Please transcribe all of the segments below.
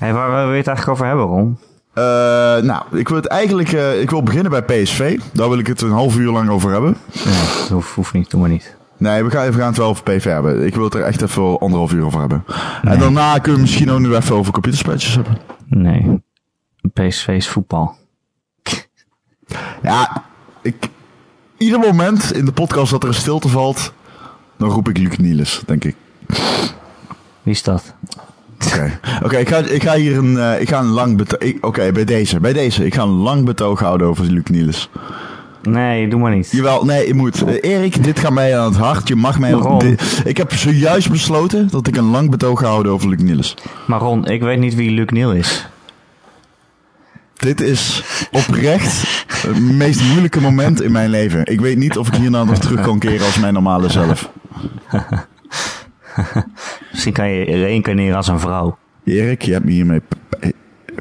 Hey, waar, waar wil je het eigenlijk over hebben, Ron? Eh, nou, ik wil het eigenlijk eh, ik wil beginnen bij PSV. Daar wil ik het een half uur lang over hebben. Nee, dat hoeft, hoeft niet, doe maar niet. Nee, we gaan, we gaan het wel over PSV hebben. Ik wil het er echt even anderhalf uur over hebben. En daarna kunnen we misschien ook nu even over computerspelletjes hebben. Nee, PSV is voetbal. Ja, ik, ieder moment in de podcast dat er een stilte valt, dan roep ik Luc Niels, denk ik. Wie is dat? Oké, Oké, ik, ga, ik ga hier een, eh, ik ga een lang betoog... Oké, bij deze, bij deze. Ik ga een lang betoog houden over Luc Niels. Nee, doe maar niet. Jawel, nee, je moet. Eh, Erik, dit gaat mij aan het hart. Je mag mij... Dit- ik heb zojuist besloten dat ik een lang betoog ga houden over Luc Niels. Maar Ron, ik weet niet wie Luc Niel is. Dit is oprecht het meest moeilijke moment in mijn leven. Ik weet niet of ik hierna nog terug kan keren als mijn normale zelf. Misschien kan je reïncarneren als een vrouw. Erik, je hebt me hiermee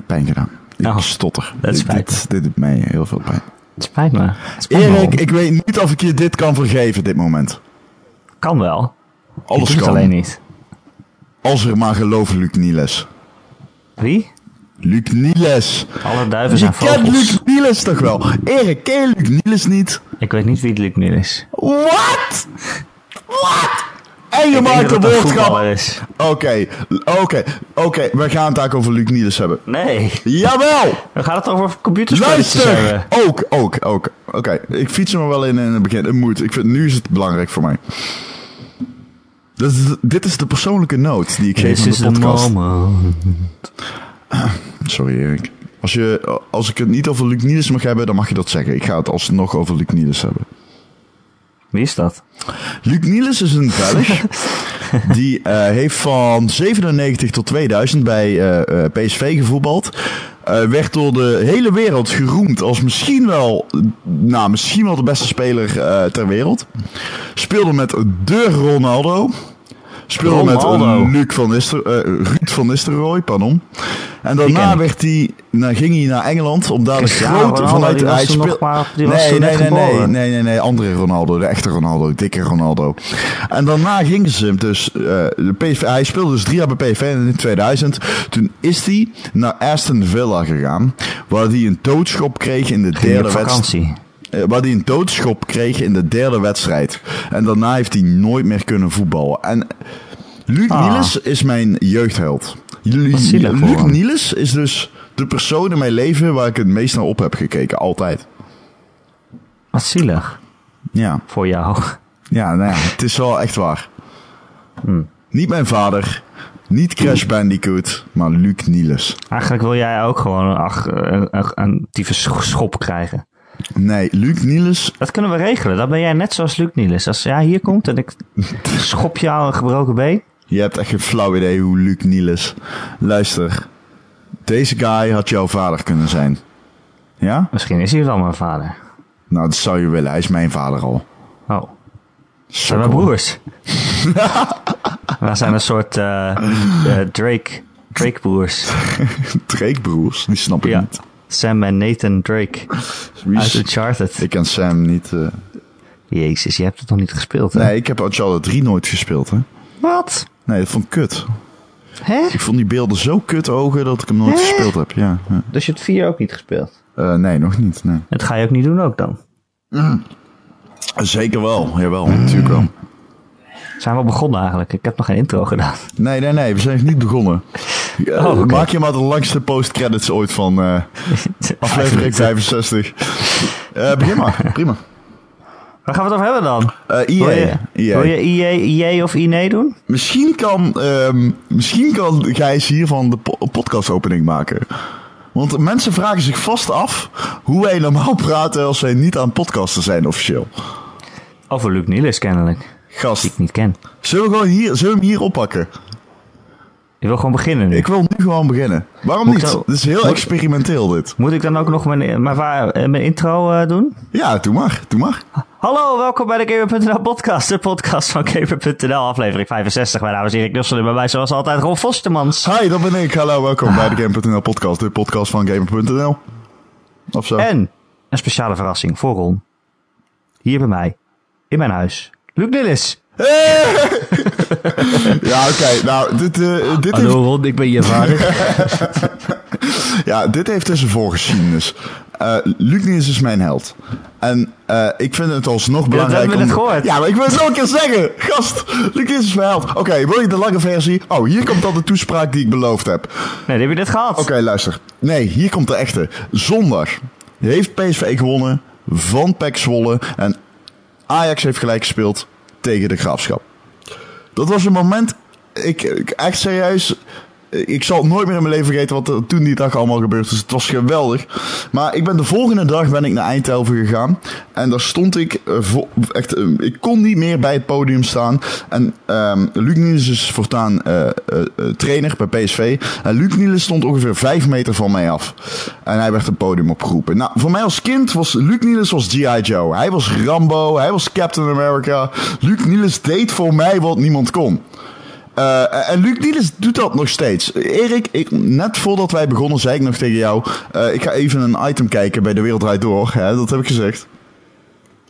pijn gedaan. Ik Oh, stotter. dat Dit- spijt dit, dit doet mij heel veel pijn. Het spijt me. Het spijt me, Erik, ik weet niet of ik je dit kan vergeven, dit moment. Kan wel. Alles kan. alleen niet. Als er maar geloof Luc Niels. Wie? Luc Niels. Alle duiven Je zijn kent vogels. Luc Niels toch wel? Erik, ken je Luc Niels niet? Ik weet niet wie Luc Niel is. Wat? Wat? En je maakt een woordgrap. is. Oké, oké, oké. We gaan het ook over Luc Niels hebben. Nee. Jawel! We gaan het over computerspelletjes Luister! Ook, ook, ook. Oké, ik fiets er wel in in het begin. Het moet. Ik vind, nu is het belangrijk voor mij. Dit is, dit is de persoonlijke noot die ik geef This aan is de podcast. Sorry Erik. Als, je, als ik het niet over Luc Niels mag hebben, dan mag je dat zeggen. Ik ga het alsnog over Luc Niels hebben. Wie is dat? Luc Niels is een Belg. die eh, heeft van 97 tot 2000 bij eh, eh, PSV gevoetbald. Werd door de hele wereld geroemd als misschien wel, nou, misschien wel de beste speler ter wereld. Speelde met de Ronaldo. Speelde met Luc van Nister, eh, Ruud van Nistelrooy, pardon. En daarna werd hij, nou, ging hij naar Engeland om daar de Cristiano grote vanuit hij maar- was nee, nee, nee, nee, nee, nee, nee, andere Ronaldo, de echte Ronaldo, dikke Ronaldo. En daarna gingen ze hem dus, eh, de PSV, hij speelde dus drie jaar bij PSV en in 2000, toen is hij naar Aston Villa gegaan, waar hij een doodschop kreeg in de Ging derde wedstrijd. Eh, Waar hij een doodschop kreeg in de derde wedstrijd. En daarna heeft hij nooit meer kunnen voetballen. En Luc Ah. Niels is mijn jeugdheld. Luc. Niels is dus de persoon in mijn leven waar ik het meest naar op heb gekeken. Altijd. Wat zielig. Ja, Voor jou. ja, nou ja het is wel echt waar. Hmm. Niet mijn vader. Niet Crash Bandicoot. Maar Luc Niels. Eigenlijk wil jij ook gewoon een, een, een schop krijgen. Nee, Luc Niels. Dat kunnen we regelen. Dan ben jij net zoals Luc Niels. Als jij hier komt en ik schop jou een gebroken been. Je hebt echt geen flauw idee hoe Luc Niels. Luister. Deze guy had jouw vader kunnen zijn. Ja? Misschien is hij wel mijn vader. Nou, dat zou je willen. Hij is mijn vader al. Oh, zijn we broers? we zijn een soort eh, Drake, Drake broers. Drake-broers, die snap ik Ja. niet. Sam en Nathan Drake Wie uit Uncharted. Ik ken Sam niet. eh. Jezus, je hebt het nog niet gespeeld, hè? Nee, ik heb Uncharted 3 nooit gespeeld, hè. Wat? Nee, dat vond ik kut. Hè? Ik vond die beelden zo kut ogen dat ik hem nooit Hè? gespeeld heb. Ja, ja. Dus je hebt 4 ook niet gespeeld? Eh, nee, nog niet. Nee. Dat ga je ook niet doen ook dan? Zeker wel. Jawel, natuurlijk wel. Zijn we al begonnen eigenlijk? Ik heb nog geen intro gedaan. Nee, nee, nee. We zijn nog niet begonnen. Oh. Maak je maar de langste post-credits ooit van eh, aflevering 65. Eh, begin maar. Prima. Waar gaan we het over hebben dan? Eh Wil je, EA. wil je EA, EA of INE doen? Misschien kan, ehm, misschien kan Gijs hiervan de po- podcastopening maken. Want mensen vragen zich vast af hoe wij normaal praten als wij niet aan podcasten zijn officieel. Over Luc Niels kennelijk. Die Gast, ik niet ken. zullen we, gewoon hier, zullen we hem hier oppakken? Je wil gewoon beginnen nu. Ik wil nu gewoon beginnen. Waarom Moet niet? Het is heel moet- experimenteel dit. Moet ik dan ook nog mijn, eh, mijn intro eh, doen? Ja, doe maar. Doe maar. Hallo, welkom bij de Gamer.nl podcast. De podcast van Gamer.nl, aflevering 65. Mijn naam is Erik Nussel en bij mij zoals altijd Ron Vostermans. Hi, dat ben ik. Hallo, welkom bij de Game.nl podcast. De podcast van Gamer.nl. Of zo. En een speciale verrassing voor Ron. Hier bij mij, in mijn huis, Luc Niels. Ja, oké. Nou, dit, eh, dit Hallo heeft, Ron, ik ben je vader. ja, dit heeft dus een voorgeschiedenis. Eh Luc Niels is mijn held. En eh, ik vind het alsnog belangrijk hebben we om... gehoord. Ja, maar ik wil het nog een keer zeggen. Gast, Luc Niels is mijn held. Oké, wil je de lange versie? Oh, hier komt dan de toespraak die ik beloofd heb. Nee, die heb je net gehad. Oké, luister. Nee, hier komt de echte. Zondag heeft PSV gewonnen van PEC Zwolle. En Ajax heeft gelijk gespeeld tegen de Graafschap. Dat was een moment, ik, ik echt serieus, ik zal nooit meer in mijn leven vergeten wat er toen die dag allemaal gebeurd is. Het was geweldig. Maar ik ben de volgende dag ben ik naar Eindhoven gegaan. En daar stond ik, eh, eh, ik kon niet meer bij het podium staan. En ehm Luc Niels is voortaan eh, eh, eh, trainer bij PSV. En Luc Niels stond ongeveer vijf meter van mij af. En hij werd het podium opgeroepen. Nou, voor mij als kind was Luc Niels was G.I. Joe. Hij was Rambo, hij was Captain America. Luc Niels deed voor mij wat niemand kon. Eh, en Luc Niels doet dat nog steeds. Erik, ik, net voordat wij begonnen zei ik nog tegen jou... eh, ik ga even een item kijken bij De Wereld Door. Hè, dat heb ik gezegd.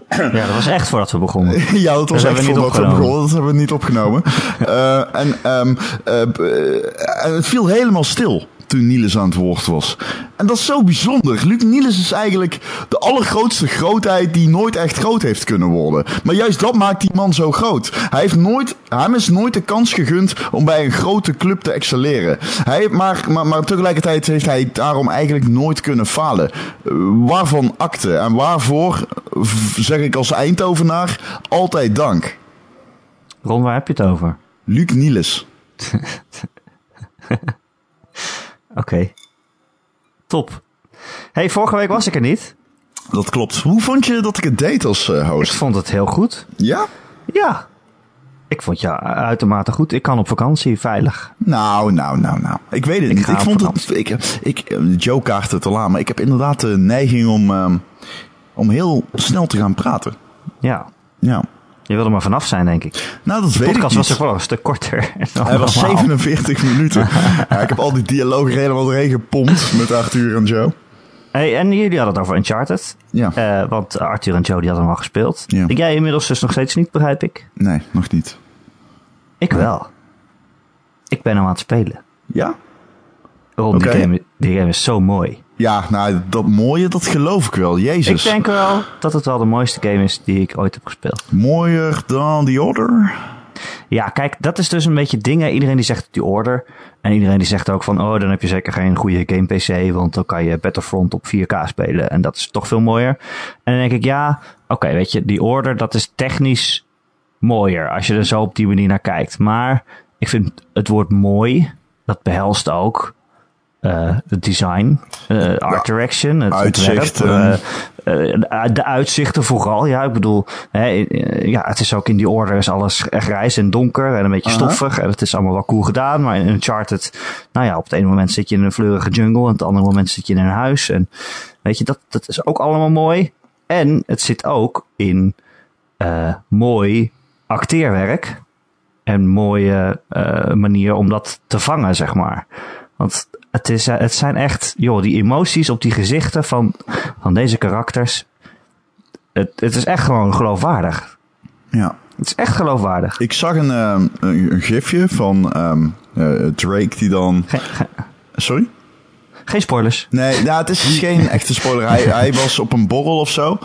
Ja, dat was echt voordat we begonnen. ja, dat was Dat echt voordat we begonnen. Dat hebben we niet opgenomen. Eh, en ehm, eh, eh, het viel helemaal stil toen Niels aan het woord was. En dat is zo bijzonder. Luc Niels is eigenlijk de allergrootste grootheid die nooit echt groot heeft kunnen worden. Maar juist dat maakt die man zo groot. Hij heeft nooit, hem is nooit de kans gegund om bij een grote club te excelleren. Hij, maar, maar, maar tegelijkertijd heeft hij daarom eigenlijk nooit kunnen falen. Waarvan akte en waarvoor, zeg ik als Eindhovenaar, altijd dank. Ron, waar heb je het over? Luc Niels. Oké. Top. hey, vorige week was ik er niet. Dat klopt. Hoe vond je dat ik het deed als eh, Ik host? vond het heel goed. Ja? Ja. Ik vond je uitermate goed. Ik kan op vakantie veilig. Nou, nou, nou, nou. Ik weet het Ik niet. Ik vond vakantie. het. Ik, ik, eh, Joe kaart het al aan, maar ik heb inderdaad de neiging om, ehm, om heel snel te gaan praten. Ja. Ja. Je wil er maar vanaf zijn, denk ik. Nou, dat De weet ik podcast niet. was er wel een stuk korter. Hij was normaal. 47 minuten. ja, ik heb al die dialogen helemaal doorheen gepompt met Arthur en Joe. Hey, en jullie hadden het over Uncharted. Ja. Eh, want Arthur en Joe die hadden hem al gespeeld. Ja. Jij inmiddels dus nog steeds niet, begrijp ik. Nee, nog niet. Ik wel. Ik ben hem aan het spelen. Ja? Oké. die, game, die game is zo mooi. Ja, nou, dat mooie, dat geloof ik wel. Jezus. Ik denk wel dat het wel de mooiste game is die ik ooit heb gespeeld. Mooier dan The Order? Ja, kijk, dat is dus een beetje dingen. Iedereen die zegt die order. En iedereen die zegt ook van, oh, dan heb je zeker geen goede game PC. Want dan kan je Battlefront op 4K spelen. En dat is toch veel mooier. En dan denk ik, ja, oké, weet je, die order, dat is technisch mooier. Als je er zo op die manier naar kijkt. Maar ik vind het woord mooi, dat behelst ook het design, eh, art direction, het uitzichten. ontwerp, eh, eh, de uitzichten vooral. Ja, ik bedoel, hè, eh, ja, het is ook in die order is alles grijs en donker en een beetje Aha. stoffig. En het is allemaal wel cool gedaan. Maar in Uncharted, nou ja, op het ene moment zit je in een fleurige jungle en op het andere moment zit je in een huis. En weet je, dat, dat is ook allemaal mooi. En het zit ook in eh, mooi acteerwerk en mooie eh, manier om dat te vangen, zeg maar. Want het, is, eh, het zijn echt, joh, die emoties op die gezichten van, van deze karakters. Het, het is echt gewoon geloofwaardig. Ja. Het is echt geloofwaardig. Ik zag een, ehm, een, een gifje van ehm, eh, Drake die dan... Sorry? geen spoilers. Nee, nou, het is geen echte spoiler. Hij, hij was op een borrel of zo.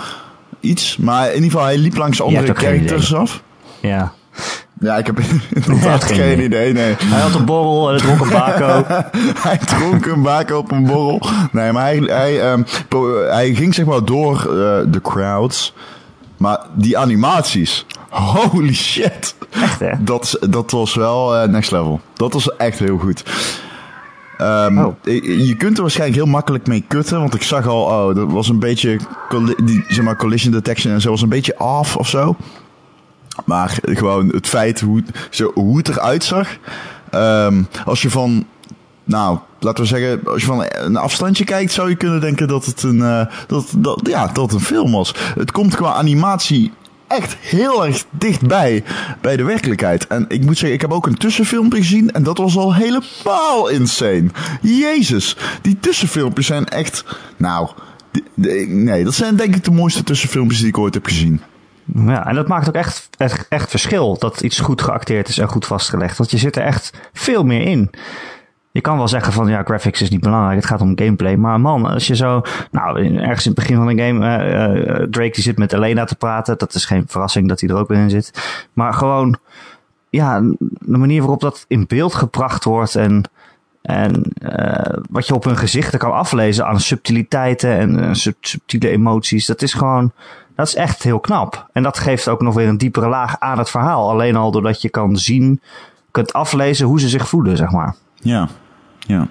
Iets. Maar in ieder geval, hij liep langs andere characters af. Ja. Ja, ik heb inderdaad geen geen idee. Nee. Hij had een borrel en het dronk een bako. hij dronk een baken op een borrel. Nee, maar hij, hij, ehm, hij ging zeg maar door eh, de crowds. Maar die animaties. Holy shit. Echt, hè? Dat, dat was wel eh, next level. Dat was echt heel goed. Ehm, Oh. je- kunt er waarschijnlijk heel makkelijk mee kutten. Want ik zag al, oh, dat was een beetje. Die, zeg maar, collision detection en zo was een beetje off of zo. Maar gewoon het feit hoe, zo, hoe het eruit zag. Ehm, als je van. Nou, laten we zeggen, als je van een afstandje kijkt, zou je kunnen denken dat het een, eh, dat, dat, ja, dat een film was. Het komt qua animatie echt heel erg dichtbij bij de werkelijkheid. En ik moet zeggen, ik heb ook een tussenfilmpje gezien en dat was al helemaal insane. Jezus, die tussenfilmpjes zijn echt, nou, nee, dat zijn denk ik de mooiste tussenfilmpjes die ik ooit heb gezien. Ja, en dat maakt ook echt, echt, verschil dat iets goed geacteerd is en goed vastgelegd. Want je zit er echt veel meer in. Je kan wel zeggen van ja, graphics is niet belangrijk, het gaat om gameplay. Maar man, als je zo, nou, ergens in het begin van de game, uh, Drake die zit met Elena te praten. Dat is geen verrassing dat hij er ook weer in zit. Maar gewoon, ja, de manier waarop dat in beeld gebracht wordt en, en uh, wat je op hun gezichten kan aflezen aan subtiliteiten en subtiele emoties. Dat is gewoon, dat is echt heel knap. En dat geeft ook nog weer een diepere laag aan het verhaal. Alleen al doordat je kan zien, kunt aflezen hoe ze zich voelen, zeg maar. Ja, ja.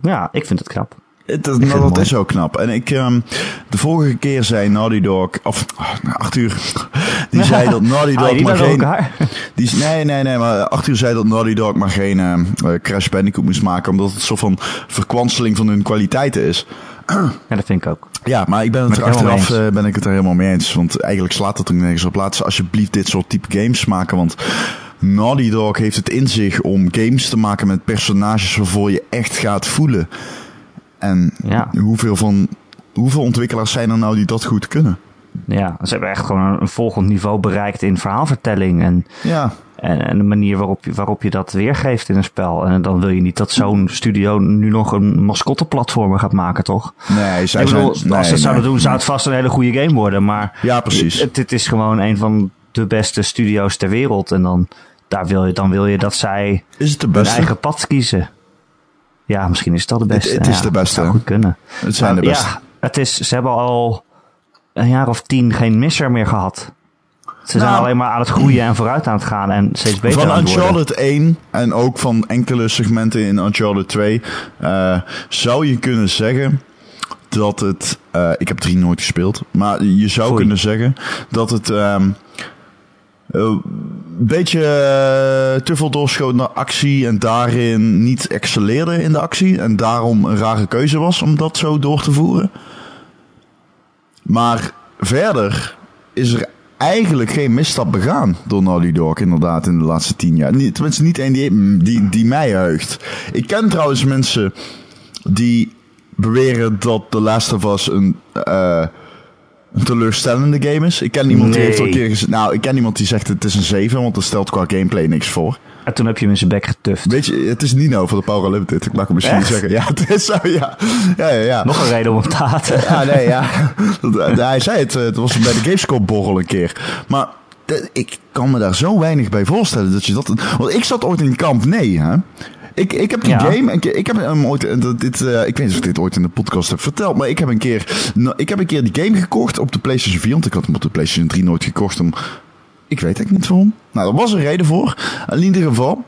Ja, ik vind het knap. Het, dat, nou, dat is ook knap. En ik, um, de vorige keer zei Naughty Dog, of oh, Arthur, die zei dat Naughty Dog die maar geen... Die, nee, nee, nee, maar Arthur zei dat Naughty Dog maar geen uh, Crash Bandicoot moest maken, omdat het een soort van verkwanseling van hun kwaliteiten is. Ja, dat vind ik ook. Ja, maar ik ben het er achteraf uh, ben ik het er helemaal mee eens. Want eigenlijk slaat het er nergens op. Laat ze alsjeblieft dit soort type games maken, want Naughty Dog heeft het in zich om games te maken met personages waarvoor je echt gaat voelen. En ja. hoeveel, van, hoeveel ontwikkelaars zijn er nou die dat goed kunnen? Ja, ze hebben echt gewoon een volgend niveau bereikt in verhaalvertelling. En, ja. En, en de manier waarop je, waarop je dat weergeeft in een spel. En dan wil je niet dat zo'n studio nu nog een mascotteplatformer gaat maken, toch? Nee, zij bedoel, zijn, als ze het zouden nee. doen, zou het vast een hele goede game worden. Maar Ja, precies. het, het is gewoon een van de beste studio's ter wereld. En dan, daar wil je, dan wil je dat zij Is het de hun beste? eigen pad kiezen. Ja, misschien is dat de beste. Het- het is Ja, de beste, hè? goed kunnen. Het zijn de Maar beste. Ja, het is, ze hebben al een jaar of tien geen misser meer gehad. Ze zijn Nou, alleen maar aan het groeien en vooruit aan het gaan en steeds beter Van aan het worden. Uncharted 1 en ook van enkele segmenten in Uncharted 2 eh, zou je kunnen zeggen dat het. eh, ik heb 3 nooit gespeeld, maar je zou kunnen zeggen dat het. ehm, eh, een beetje eh, te veel doorschoot naar actie en daarin niet excelleerde in de actie. En daarom een rare keuze was om dat zo door te voeren. Maar verder is er eigenlijk geen misstap begaan door Naughty Dog inderdaad in de laatste tien jaar. Niet, tenminste niet één die, die, mij heugt. Ik ken trouwens mensen die beweren dat The Last of Us een, eh, een teleurstellende game is. Ik ken iemand die heeft al een keer gezegd... Nou, ik ken iemand die zegt het is een 7, want er stelt qua gameplay niks voor. En toen heb je hem in zijn bek getuft. Weet je, het is Nino van de Power Limited. Ik mag hem misschien Echt? zeggen. Ja, het is zo, ja. Ja, ja, ja. Nog een reden om hem te haten. Ja, nee, ja. Dat- eh, Hij zei het, eh, het was bij de Gamescom borrel een keer. Maar de- ik kan me daar zo weinig bij voorstellen dat je dat... Want ik zat ooit in kamp nee, hè. Ik, ik heb die Ja. game, keer- ik heb hem ooit, dat- dit, eh, ik weet niet of ik dit ooit in de podcast heb verteld, maar ik heb een keer, nou, ik heb een keer die game gekocht op de PlayStation 4, want ik had hem op de PlayStation 3 nooit gekocht om, ik weet eigenlijk niet waarom. Nou, er was een reden voor. In ieder geval,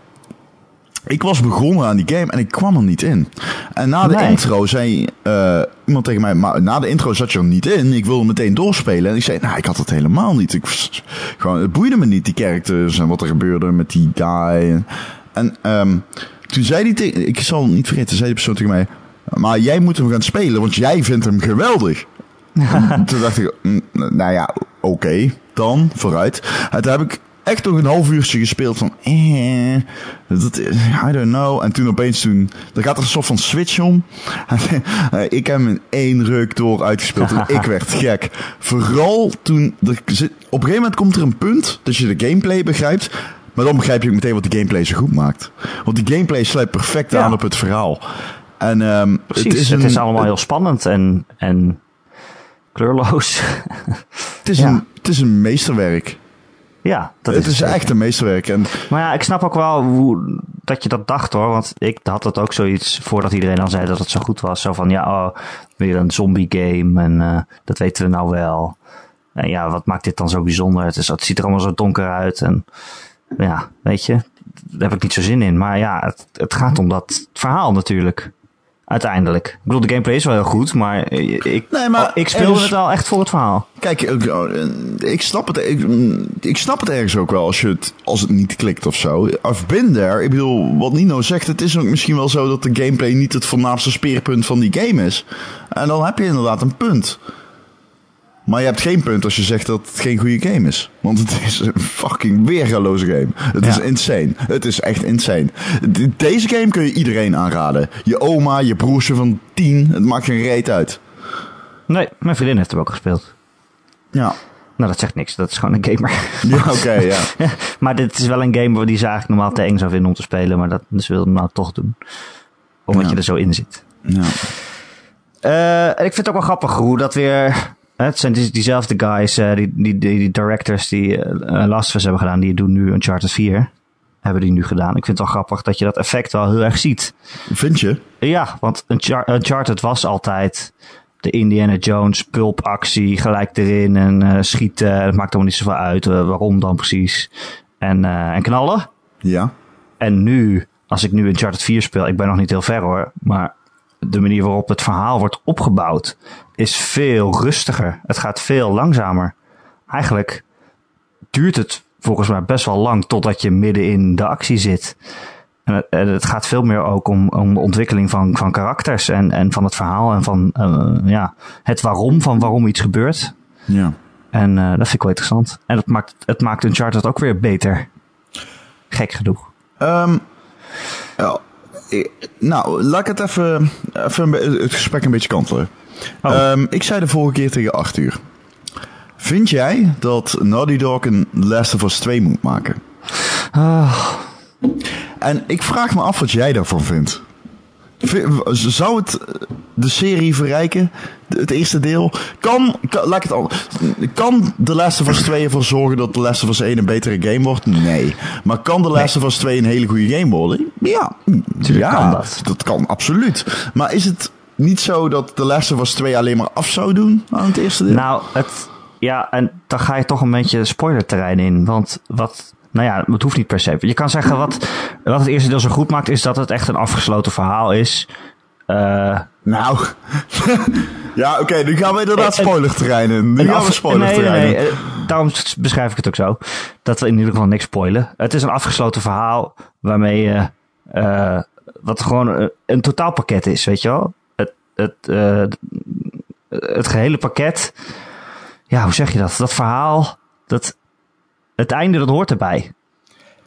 ik was begonnen aan die game en ik kwam er niet in. En na de Nee. intro zei eh, iemand tegen mij, maar na de intro zat je er niet in. Ik wilde meteen doorspelen. En ik zei, nou, ik had het helemaal niet. Ik, gewoon, het boeide me niet, die characters en wat er gebeurde met die guy. En, en ehm, toen zei hij tegen, ik zal het niet vergeten, zei die persoon tegen mij, maar jij moet hem gaan spelen, want jij vindt hem geweldig. En toen dacht ik, mm, nou ja, oké, dan vooruit. En toen heb ik echt nog een half uurtje gespeeld van, eh, dat, I don't know. En toen opeens toen, er gaat er een soort van switch om. ik heb hem in één ruk door uitgespeeld en ik werd gek. Vooral toen, er op een gegeven moment komt er een punt dat je de gameplay begrijpt. Maar dan begrijp je ook meteen wat de gameplay zo goed maakt. Want die gameplay sluit perfect Ja. aan op het verhaal. En ehm, Precies, het is, het is een- allemaal heel spannend en, en kleurloos. Het is, Ja. een, het is een meesterwerk. ja, dat het is is echt een meesterwerk. En Maar ja, ik snap ook wel hoe, dat je dat dacht hoor. Want ik had het ook zoiets voordat iedereen al zei dat het zo goed was. Zo van ja, oh, weer een zombie game en eh, dat weten we nou wel. En ja, wat maakt dit dan zo bijzonder? Het, is, het ziet er allemaal zo donker uit. En ja, weet je, daar heb ik niet zo zin in. Maar ja, het, het gaat om dat verhaal natuurlijk. Uiteindelijk. Ik bedoel, de gameplay is wel heel goed, maar eh, ik, Nee, maar ik speelde ergens- het wel echt voor het verhaal. kijk, ik, ik, snap het, ik, ik snap het ergens ook wel als, je het, als het niet klikt of zo. I've been there. Ik bedoel, wat Nino zegt, het is ook misschien wel zo dat de gameplay niet het voornaamste speerpunt van die game is. En dan heb je inderdaad een punt. Maar je hebt geen punt als je zegt dat het geen goede game is. Want het is een fucking weergaloze game. Het is insane. Het is echt insane. De- Deze game kun je iedereen aanraden. Je oma, je broertje van tien. Het maakt geen reet uit. Nee, mijn vriendin heeft hem ook gespeeld. Ja. Nou, dat zegt niks. Dat is gewoon een gamer. Ja, oké, ja. maar dit is wel een game die ze eigenlijk normaal te eng zou vinden om te spelen. Maar dat ze wilden hem nou toch doen. Omdat Ja. je er zo in zit. ja. Eh, en ik vind het ook wel grappig hoe dat weer... Het zijn die, diezelfde guys, eh, die, die, directors die eh Last of Us hebben gedaan. Die doen nu Uncharted 4. Hebben die nu gedaan. Ik vind het wel grappig dat je dat effect wel heel erg ziet. Vind je? Ja, want Unchar- Uncharted was altijd de Indiana Jones pulpactie, gelijk erin en eh, schieten. Het maakt allemaal niet zoveel uit waarom dan precies. En, en knallen. Ja. En nu, als ik nu Uncharted 4 speel, ik ben nog niet heel ver hoor, maar de manier waarop het verhaal wordt opgebouwd is veel rustiger. Het gaat veel langzamer. Eigenlijk duurt het volgens mij best wel lang totdat je midden in de actie zit. En het, en het gaat veel meer ook om, om de ontwikkeling van, van karakters en, en van het verhaal en van eh, ja, het waarom van waarom iets gebeurt. Ja. En eh, dat vind ik wel interessant. En dat maakt, het maakt Uncharted ook weer beter. Gek genoeg. Ehm, ja, nou, laat ik het even, even het gesprek een beetje kantelen. Oh. Ehm, ik zei de vorige keer tegen Arthur. Vind jij dat Naughty Dog een Last of Us 2 moet maken? Ah, En ik vraag me af wat jij daarvan vindt. Zou het eh, de serie verrijken? De- Het eerste deel? Kan, kan, laat ik het al, kan The Last of Us 2 ervoor zorgen dat The Last of Us 1 een betere game wordt? Nee. Maar kan The Last of Us 2 een hele goede game worden? Ja. Tuurlijk ja, kan dat. Dat kan absoluut. Maar is het niet zo dat The Last of Us 2 alleen maar af zou doen aan het eerste deel? Nou, het, ja, en dan ga je toch een beetje spoilerterrein in. Want wat, nou ja, het hoeft niet per se. Je kan zeggen, wat, wat het eerste deel zo goed maakt, is dat het echt een afgesloten verhaal is. Eh, Nou. ja, oké, nu gaan we inderdaad Eh, eh, spoilerterrein in. Nu gaan we nee, spoilerterrein nee, nee, eh, daarom beschrijf ik het ook zo. Dat we in ieder geval niks spoilen. Het is een afgesloten verhaal waarmee je, wat gewoon een, een totaalpakket is, weet je wel? Het, het, het gehele pakket, ja, hoe zeg je dat? Dat verhaal, dat, het einde, dat hoort erbij.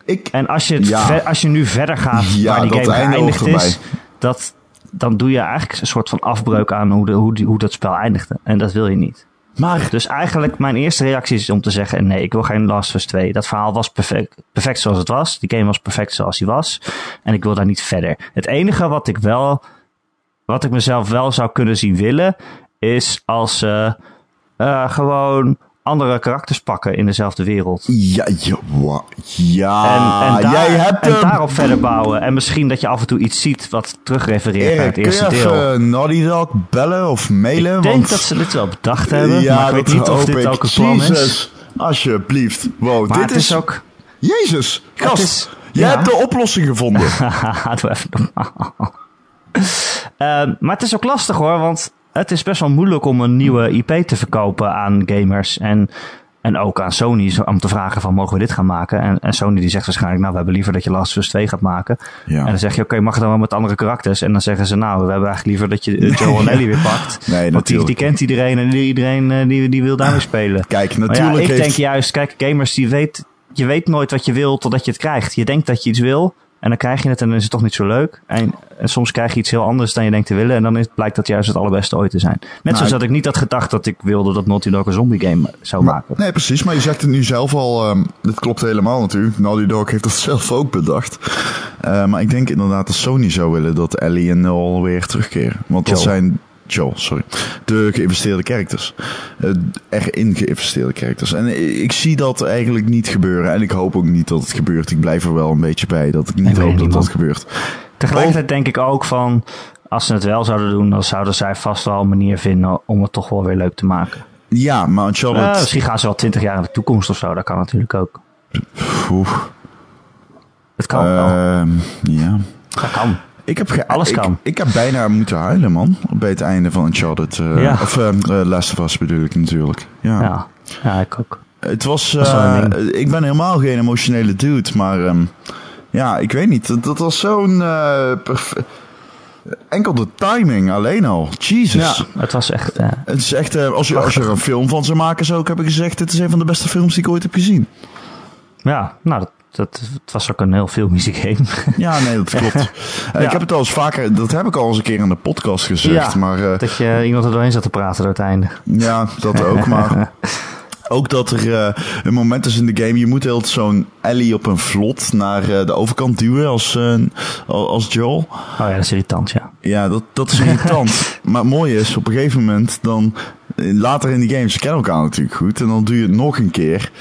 Ik, En als je, het Ja. ver- als je nu verder gaat Ja, waar die dat game einde geëindigd is, dat, dan doe je eigenlijk een soort van afbreuk aan hoe, de, hoe, die, hoe dat spel eindigde. En dat wil je niet. maar Dus eigenlijk mijn eerste reactie is om te zeggen, nee, ik wil geen Last of Us 2. Dat verhaal was perfect, perfect zoals het was. Die game was perfect zoals hij was. En ik wil daar niet verder. Het enige wat ik wel, wat ik mezelf wel zou kunnen zien willen, is als ze eh, gewoon andere karakters pakken in dezelfde wereld. Ja, ja, ja En, en, daar- jij hebt en daarop verder bouwen. En misschien dat je af en toe iets ziet wat terugrefereert naar het kun je eerste deel. even Naughty Dog bellen of mailen? Ik denk dat ze dit wel bedacht hebben. ja, maar ik weet niet of dit ook een plan is. Jezus, alsjeblieft. Wow, Maar dit het is ook... Jezus, gast. is- jij ja. hebt de oplossing gevonden. Doe even normaal. Ehm, maar het is ook lastig hoor, want het is best wel moeilijk om een nieuwe IP te verkopen aan gamers. En, en ook aan Sony om te vragen van mogen we dit gaan maken? En, en Sony die zegt waarschijnlijk nou we hebben liever dat je Last of Us 2 gaat maken. Ja. En dan zeg je oké mag het dan wel met andere karakters? En dan zeggen ze nou we hebben eigenlijk liever dat je Joel en Ellie weer pakt. Nee, want die, natuurlijk. die kent iedereen en iedereen eh, die, die wil daarmee spelen. Kijk, Maar ja, natuurlijk ik heeft... denk juist, kijk, gamers die weet, je weet nooit wat je wil totdat je het krijgt. Je denkt dat je iets wil en dan krijg je het en dan is het toch niet zo leuk. En, en soms krijg je iets heel anders dan je denkt te willen en dan is, blijkt dat juist het allerbeste ooit te zijn. Net zoals ik- dat ik niet had gedacht dat ik wilde dat Naughty Dog een zombie game zou Maar- maken. nee, precies. Maar je zegt het nu zelf al. ehm dit klopt helemaal natuurlijk. Naughty Dog heeft dat zelf ook bedacht. Eh, maar ik denk inderdaad dat Sony zou willen dat Ellie en Noel weer terugkeren. Want dat zijn... Joel, sorry. De geïnvesteerde characters. Eh, erin geïnvesteerde characters. En ik zie dat eigenlijk niet gebeuren. En ik hoop ook niet dat het gebeurt. Ik blijf er wel een beetje bij dat ik niet hoop dat dat gebeurt. Tegelijkertijd denk ik ook van, als ze het wel zouden doen, dan zouden zij vast wel een manier vinden om het toch wel weer leuk te maken. Ja, maar Uncharted... Eh, misschien gaan ze wel twintig jaar in de toekomst of zo, dat kan natuurlijk ook. Oeh, Het kan wel. ehm, ja. Dat kan. Ik heb ge- Alles ik, kan. Ik heb bijna moeten huilen, man. Bij het einde van Uncharted. eh Ja. Of uh, Last of Us bedoel ik natuurlijk. Ja. Ja, ja ik ook. Het was... een eh, ik ben helemaal geen emotionele dude, maar... ehm, ja, ik weet niet. Dat, dat was zo'n... Enkel de timing alleen al. Jesus. Ja, het was echt... Het is echt... als, je, als je er een film van zou maken, zou ik hebben gezegd... Dit is een van de beste films die ik ooit heb gezien. Ja, nou, dat, dat, het was ook een heel filmische game. Ja, nee, dat klopt. Eh, Ja. Ik heb het al eens vaker... Dat heb ik al eens een keer in de podcast gezegd. Ja. Maar... eh, dat je iemand er doorheen zat te praten door het einde. Ja, dat ook. Maar Ook dat er eh, een moment is in de game, je moet heel zo'n Ellie op een vlot naar de overkant duwen als, eh, als Joel. Oh ja, dat is irritant, ja. Ja, dat, dat is irritant. maar het mooie is, op een gegeven moment dan... Later in die game, ze kennen elkaar natuurlijk goed. En dan doe je het nog een keer.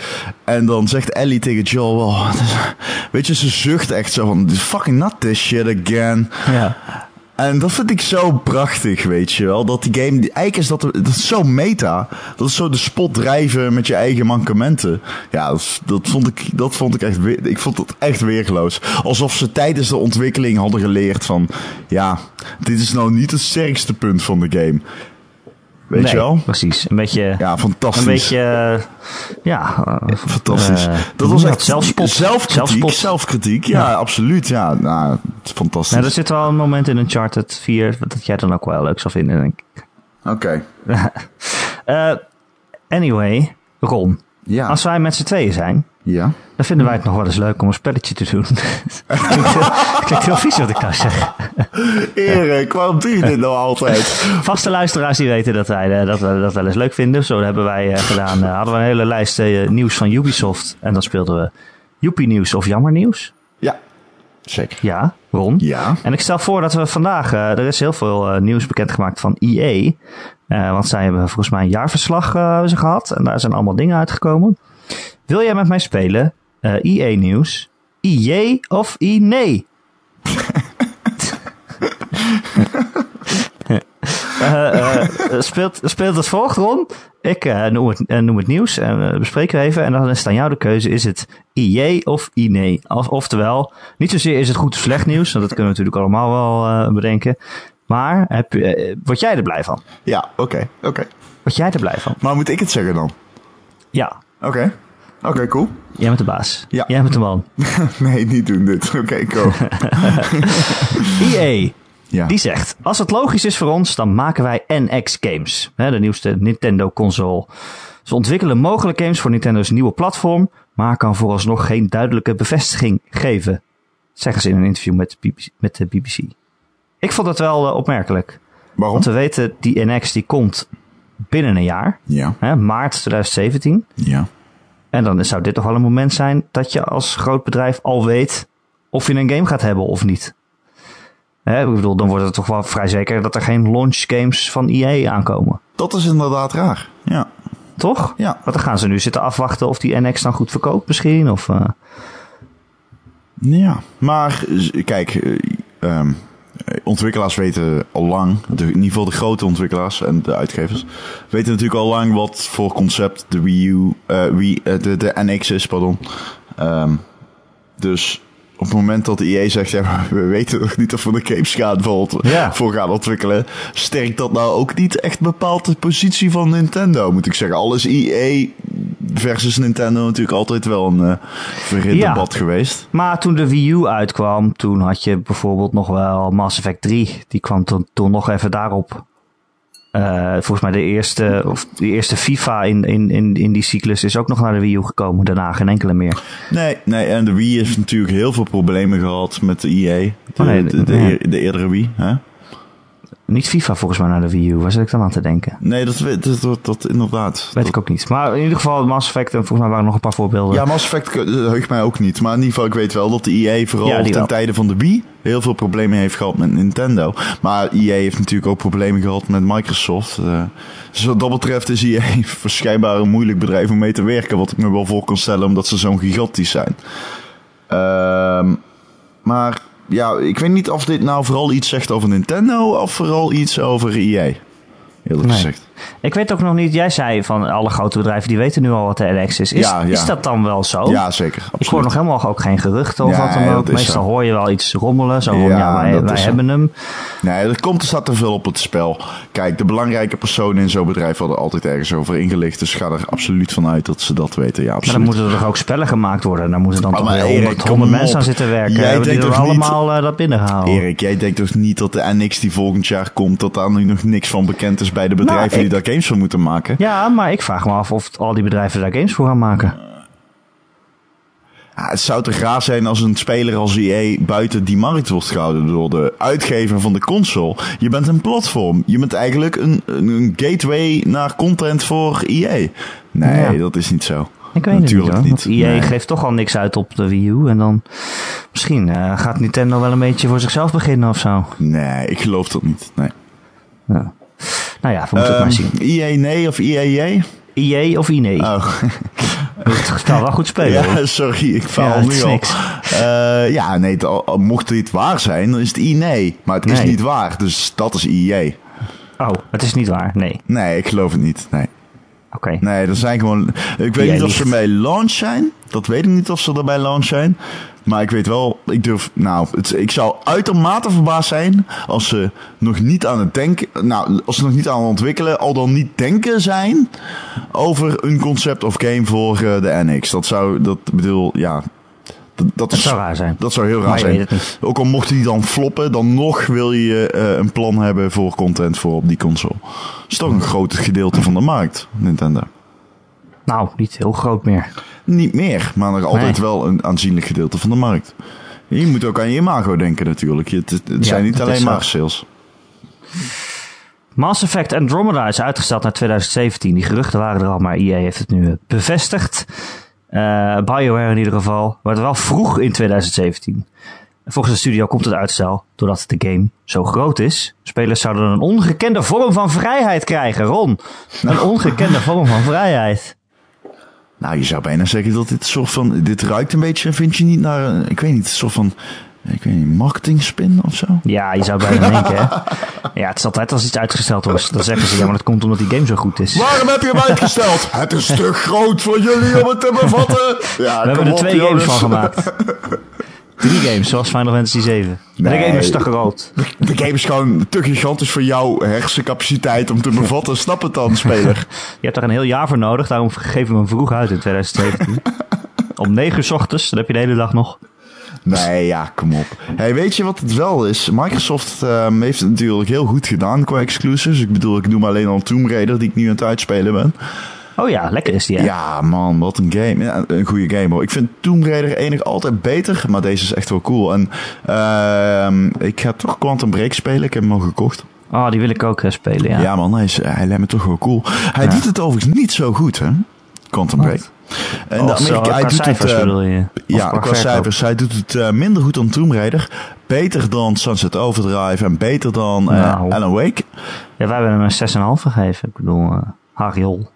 En dan zegt Ellie tegen Joel... Oh, weet je, ze zucht echt zo van... Fucking not this shit again. Ja. En dat vind ik zo prachtig, weet je wel. Dat die game, eigenlijk is dat, dat is zo meta. Dat is zo de spot drijven met je eigen mankementen. Ja, dat, dat vond ik, dat vond ik echt, ik vond het echt weergeloos. Alsof ze tijdens de ontwikkeling hadden geleerd van, ja, dit is nou niet het sterkste punt van de game. Weet nee, je wel? precies. Een beetje... Ja, fantastisch. Een beetje, eh, ja, Fantastisch. eh, dat was echt Zelfspot. zelfkritiek. Zelfspot. Zelfkritiek, ja, Ja. absoluut. Ja, nou, het is fantastisch. Nou, er zit wel een moment in Uncharted 4 dat jij dan ook wel leuk zal vinden, denk ik. Oké. Eh, anyway, Ron. Ja. Als wij met z'n tweeën zijn, ja. dan vinden wij het nog wel eens leuk om een spelletje te doen. klinkt, heel, klinkt heel vies wat ik nou zeg. Erik, waarom doe je dit nou altijd? Vaste luisteraars die weten dat wij eh, dat, we dat wel eens leuk vinden. Zo hebben wij eh, gedaan, eh, hadden we een hele lijst nieuws van Ubisoft. En dan speelden we Joepie nieuws of jammer nieuws. Ja, zeker. Ja, Ron. Ja. En ik stel voor dat we vandaag, er is heel veel nieuws bekendgemaakt van EA. Want zij hebben volgens mij een jaarverslag ze gehad. En daar zijn allemaal dingen uitgekomen. Wil jij met mij spelen? Eh EA nieuws. IJ of I nee? Eh, eh, speelt, speelt het volgt, Ron. Ik noem, het, noem het nieuws en we bespreken we even. En dan is het aan jou de keuze. Is het IJ of I nee? Of, oftewel, niet zozeer is het goed of slecht nieuws. Want dat kunnen we natuurlijk allemaal wel bedenken. Maar heb, word jij er blij van? Ja, oké, oké. Word jij er blij van? Maar moet ik het zeggen dan? Ja, Oké. Oké, cool. jij bent de baas. Ja. Jij bent de man. nee, niet doen dit. Oké, go. EA, Ja. die zegt... Als het logisch is voor ons, dan maken wij NX Games. Hè, de nieuwste Nintendo console. Ze ontwikkelen mogelijk games voor Nintendo's nieuwe platform... maar kan vooralsnog geen duidelijke bevestiging geven. Zeggen ze in een interview met, BBC, met de BBC. Ik vond dat wel eh, opmerkelijk. Waarom? Want we weten, die NX die komt binnen een jaar. Ja, Hè, maart 2017. ja. En dan zou dit toch wel een moment zijn dat je als groot bedrijf al weet of je een game gaat hebben of niet. Hè, ik bedoel, dan wordt het toch wel vrij zeker dat er geen launch games van EA aankomen. Dat is inderdaad raar. Ja. Toch? Ja. Want dan gaan ze nu zitten afwachten of die NX dan goed verkoopt misschien. Of, eh, Ja. Maar, kijk, eh, ehm, eh, ontwikkelaars weten al lang, in ieder geval de grote ontwikkelaars en de uitgevers, weten natuurlijk al lang wat voor concept de Wii U, eh, eh, de, de NX is, pardon. Ehm, dus op het moment dat de EA zegt, ja, we weten nog niet of we de games gaan voor, Ja. voor gaan ontwikkelen, sterkt dat nou ook niet echt bepaald de positie van Nintendo, moet ik zeggen. Al is EA versus Nintendo natuurlijk altijd wel een eh verhit Ja. debat geweest. Maar toen de Wii U uitkwam, toen had je bijvoorbeeld nog wel Mass Effect 3. Die kwam toen, toen nog even daarop. Eh, volgens mij de eerste, of de eerste FIFA in, in, in, in die cyclus is ook nog naar de Wii U gekomen. Daarna geen enkele meer. Nee, nee, en de Wii heeft natuurlijk heel veel problemen gehad met de EA. De, Oh, nee, de, de, ja. eer- de eerdere Wii. Hè? Niet FIFA volgens mij naar de Wii U. Waar zit ik dan aan te denken? Nee, dat, dat, dat, dat inderdaad. Weet ik ook niet. Maar in ieder geval Mass Effect en volgens mij waren er nog een paar voorbeelden. Ja, Mass Effect eh, heugt mij ook niet. Maar in ieder geval, ik weet wel dat de EA vooral Ja, ten tijde van de Wii heel veel problemen heeft gehad met Nintendo. Maar EA heeft natuurlijk ook problemen gehad met Microsoft. Eh, dus wat dat betreft is EA waarschijnlijk een moeilijk bedrijf om mee te werken. Wat ik me wel voor kan stellen, omdat ze zo'n gigantisch zijn. Ehm, maar ja, ik weet niet of dit nou vooral iets zegt over Nintendo of vooral iets over EA. Eerlijk Nee. gezegd. Ik weet ook nog niet, jij zei van alle grote bedrijven die weten nu al wat de NX is. Is, Ja, ja. is dat dan wel zo? Ja, zeker. Ik hoor nog helemaal ook geen geruchten of Ja, wat dan ook. Meestal zo. hoor je wel iets rommelen. Zo van, Ja, wij, wij zo. hebben hem. Nee, er komt er staat te veel op het spel. Kijk, de belangrijke personen in zo'n bedrijf worden altijd ergens over ingelicht. Dus ga er absoluut van uit dat ze dat weten. Ja, Maar absoluut. dan moeten er toch ook spellen gemaakt worden. Dan moeten dan Oh, toch maar weer Erik, 100, kom 100 op. mensen aan zitten werken. Jij Hebben die er toch niet- allemaal eh, dat binnengehaald? Erik, jij denkt toch niet dat de NX die volgend jaar komt, dat daar nu nog niks van bekend is bij de bedrijven Nou, die daar games van moeten maken? Ja, maar ik vraag me af of al die bedrijven daar games voor gaan maken. Ja, het zou toch raar zijn als een speler als EA buiten die markt wordt gehouden door de uitgever van de console. Je bent een platform. Je bent eigenlijk een, een gateway naar content voor EA. Nee, Ja. dat is niet zo. Ik weet Natuurlijk het niet, hoor. niet. Want EA Nee. geeft toch al niks uit op de Wii U. En dan misschien eh, gaat Nintendo wel een beetje voor zichzelf beginnen of zo. Nee, ik geloof dat niet. Nee. Ja. Nou ja, we moeten het maar Ehm, zien. EA nee of EAJ? EA of INE? Oh. Het kan wel goed spelen. hoor. Ja, sorry, ik faal nu al. Eh, ja, nee, het- al- al mocht dit waar zijn, dan is het I nee. Maar het is niet waar, dus dat is IE. Oh, het is niet waar. Nee. Nee, ik geloof het niet. Nee, Oké. nee dat zijn gewoon... Ik weet Jij niet of ze bij launch zijn. Dat weet ik niet of ze er bij launch zijn. Maar ik weet wel, ik durf... Nou, het, ik zou uitermate verbaasd zijn als ze nog niet aan het denken... Nou, als ze nog niet aan het ontwikkelen, al dan niet denken zijn over een concept of game voor eh, de NX. Dat zou, dat bedoel, ja... Dat, dat Dat is, zou raar zijn. Dat zou heel raar zijn. Ook al mocht die dan floppen, dan nog wil je eh, een plan hebben voor content voor op die console. Dat is toch een groot gedeelte van de markt, Nintendo. Nou, niet heel groot meer. Niet meer, maar nog altijd Nee. wel een aanzienlijk gedeelte van de markt. Je moet ook aan je imago denken natuurlijk. Het, het Ja, zijn niet alleen maar sales. Mass Effect Andromeda is uitgesteld naar 2017. Die geruchten waren er al, maar EA heeft het nu eh, bevestigd. Eh, BioWare in ieder geval. Maar het wel vroeg in 2017. Volgens de studio komt het uitstel doordat de game zo groot is. Spelers zouden een ongekende vorm van vrijheid krijgen, Ron. Een ongekende vorm van vrijheid. Nou, je zou bijna zeggen dat dit een soort van... Dit ruikt een beetje, vind je niet, naar... een- Ik weet niet, een soort van... Ik weet niet, marketing spin of zo? Ja, je zou bijna denken, hè. Ja, het is altijd als iets uitgesteld wordt. Dan zeggen ze, ja, maar dat komt omdat die game zo goed is. Waarom heb je hem uitgesteld? het is te groot voor jullie om het te bevatten. Ja, We hebben er op, twee games jongens. van gemaakt. Drie games, zoals Final Fantasy 7. De game is te groot. De game is gewoon te gigantisch voor jouw hersencapaciteit om te bevatten. Snap het dan, speler? Je hebt daar een heel jaar voor nodig, daarom geven we hem vroeg uit in 2017. Om 9 uur 's ochtends, dan heb je de hele dag nog. Nee, ja, kom op. Hey, weet je wat het wel is? Microsoft ehm, heeft het natuurlijk heel goed gedaan qua exclusives. Ik bedoel, ik noem alleen al Tomb Raider, die ik nu aan het uitspelen ben. Oh ja, lekker is die, hè? Ja, man, wat een game. Ja, een goede game hoor. Ik vind Tomb Raider enig altijd beter, maar deze is echt wel cool. En ehm, ik ga toch Quantum Break spelen. Ik heb hem al gekocht. Oh, die wil ik ook eh, spelen, ja. Ja, man, hij, is, hij lijkt me toch wel cool. Hij Ja. doet het overigens niet zo goed, hè? Quantum Break. En de zo, Amerika, hij qua doet het, cijfers bedoel je? Of ja, qua, verkoop? cijfers. Hij doet het eh, minder goed dan Tomb Raider. Beter dan Sunset Overdrive en beter dan Nou. Alan Wake. Ja, wij hebben hem een 6,5 gegeven. Ik bedoel, eh Hariol.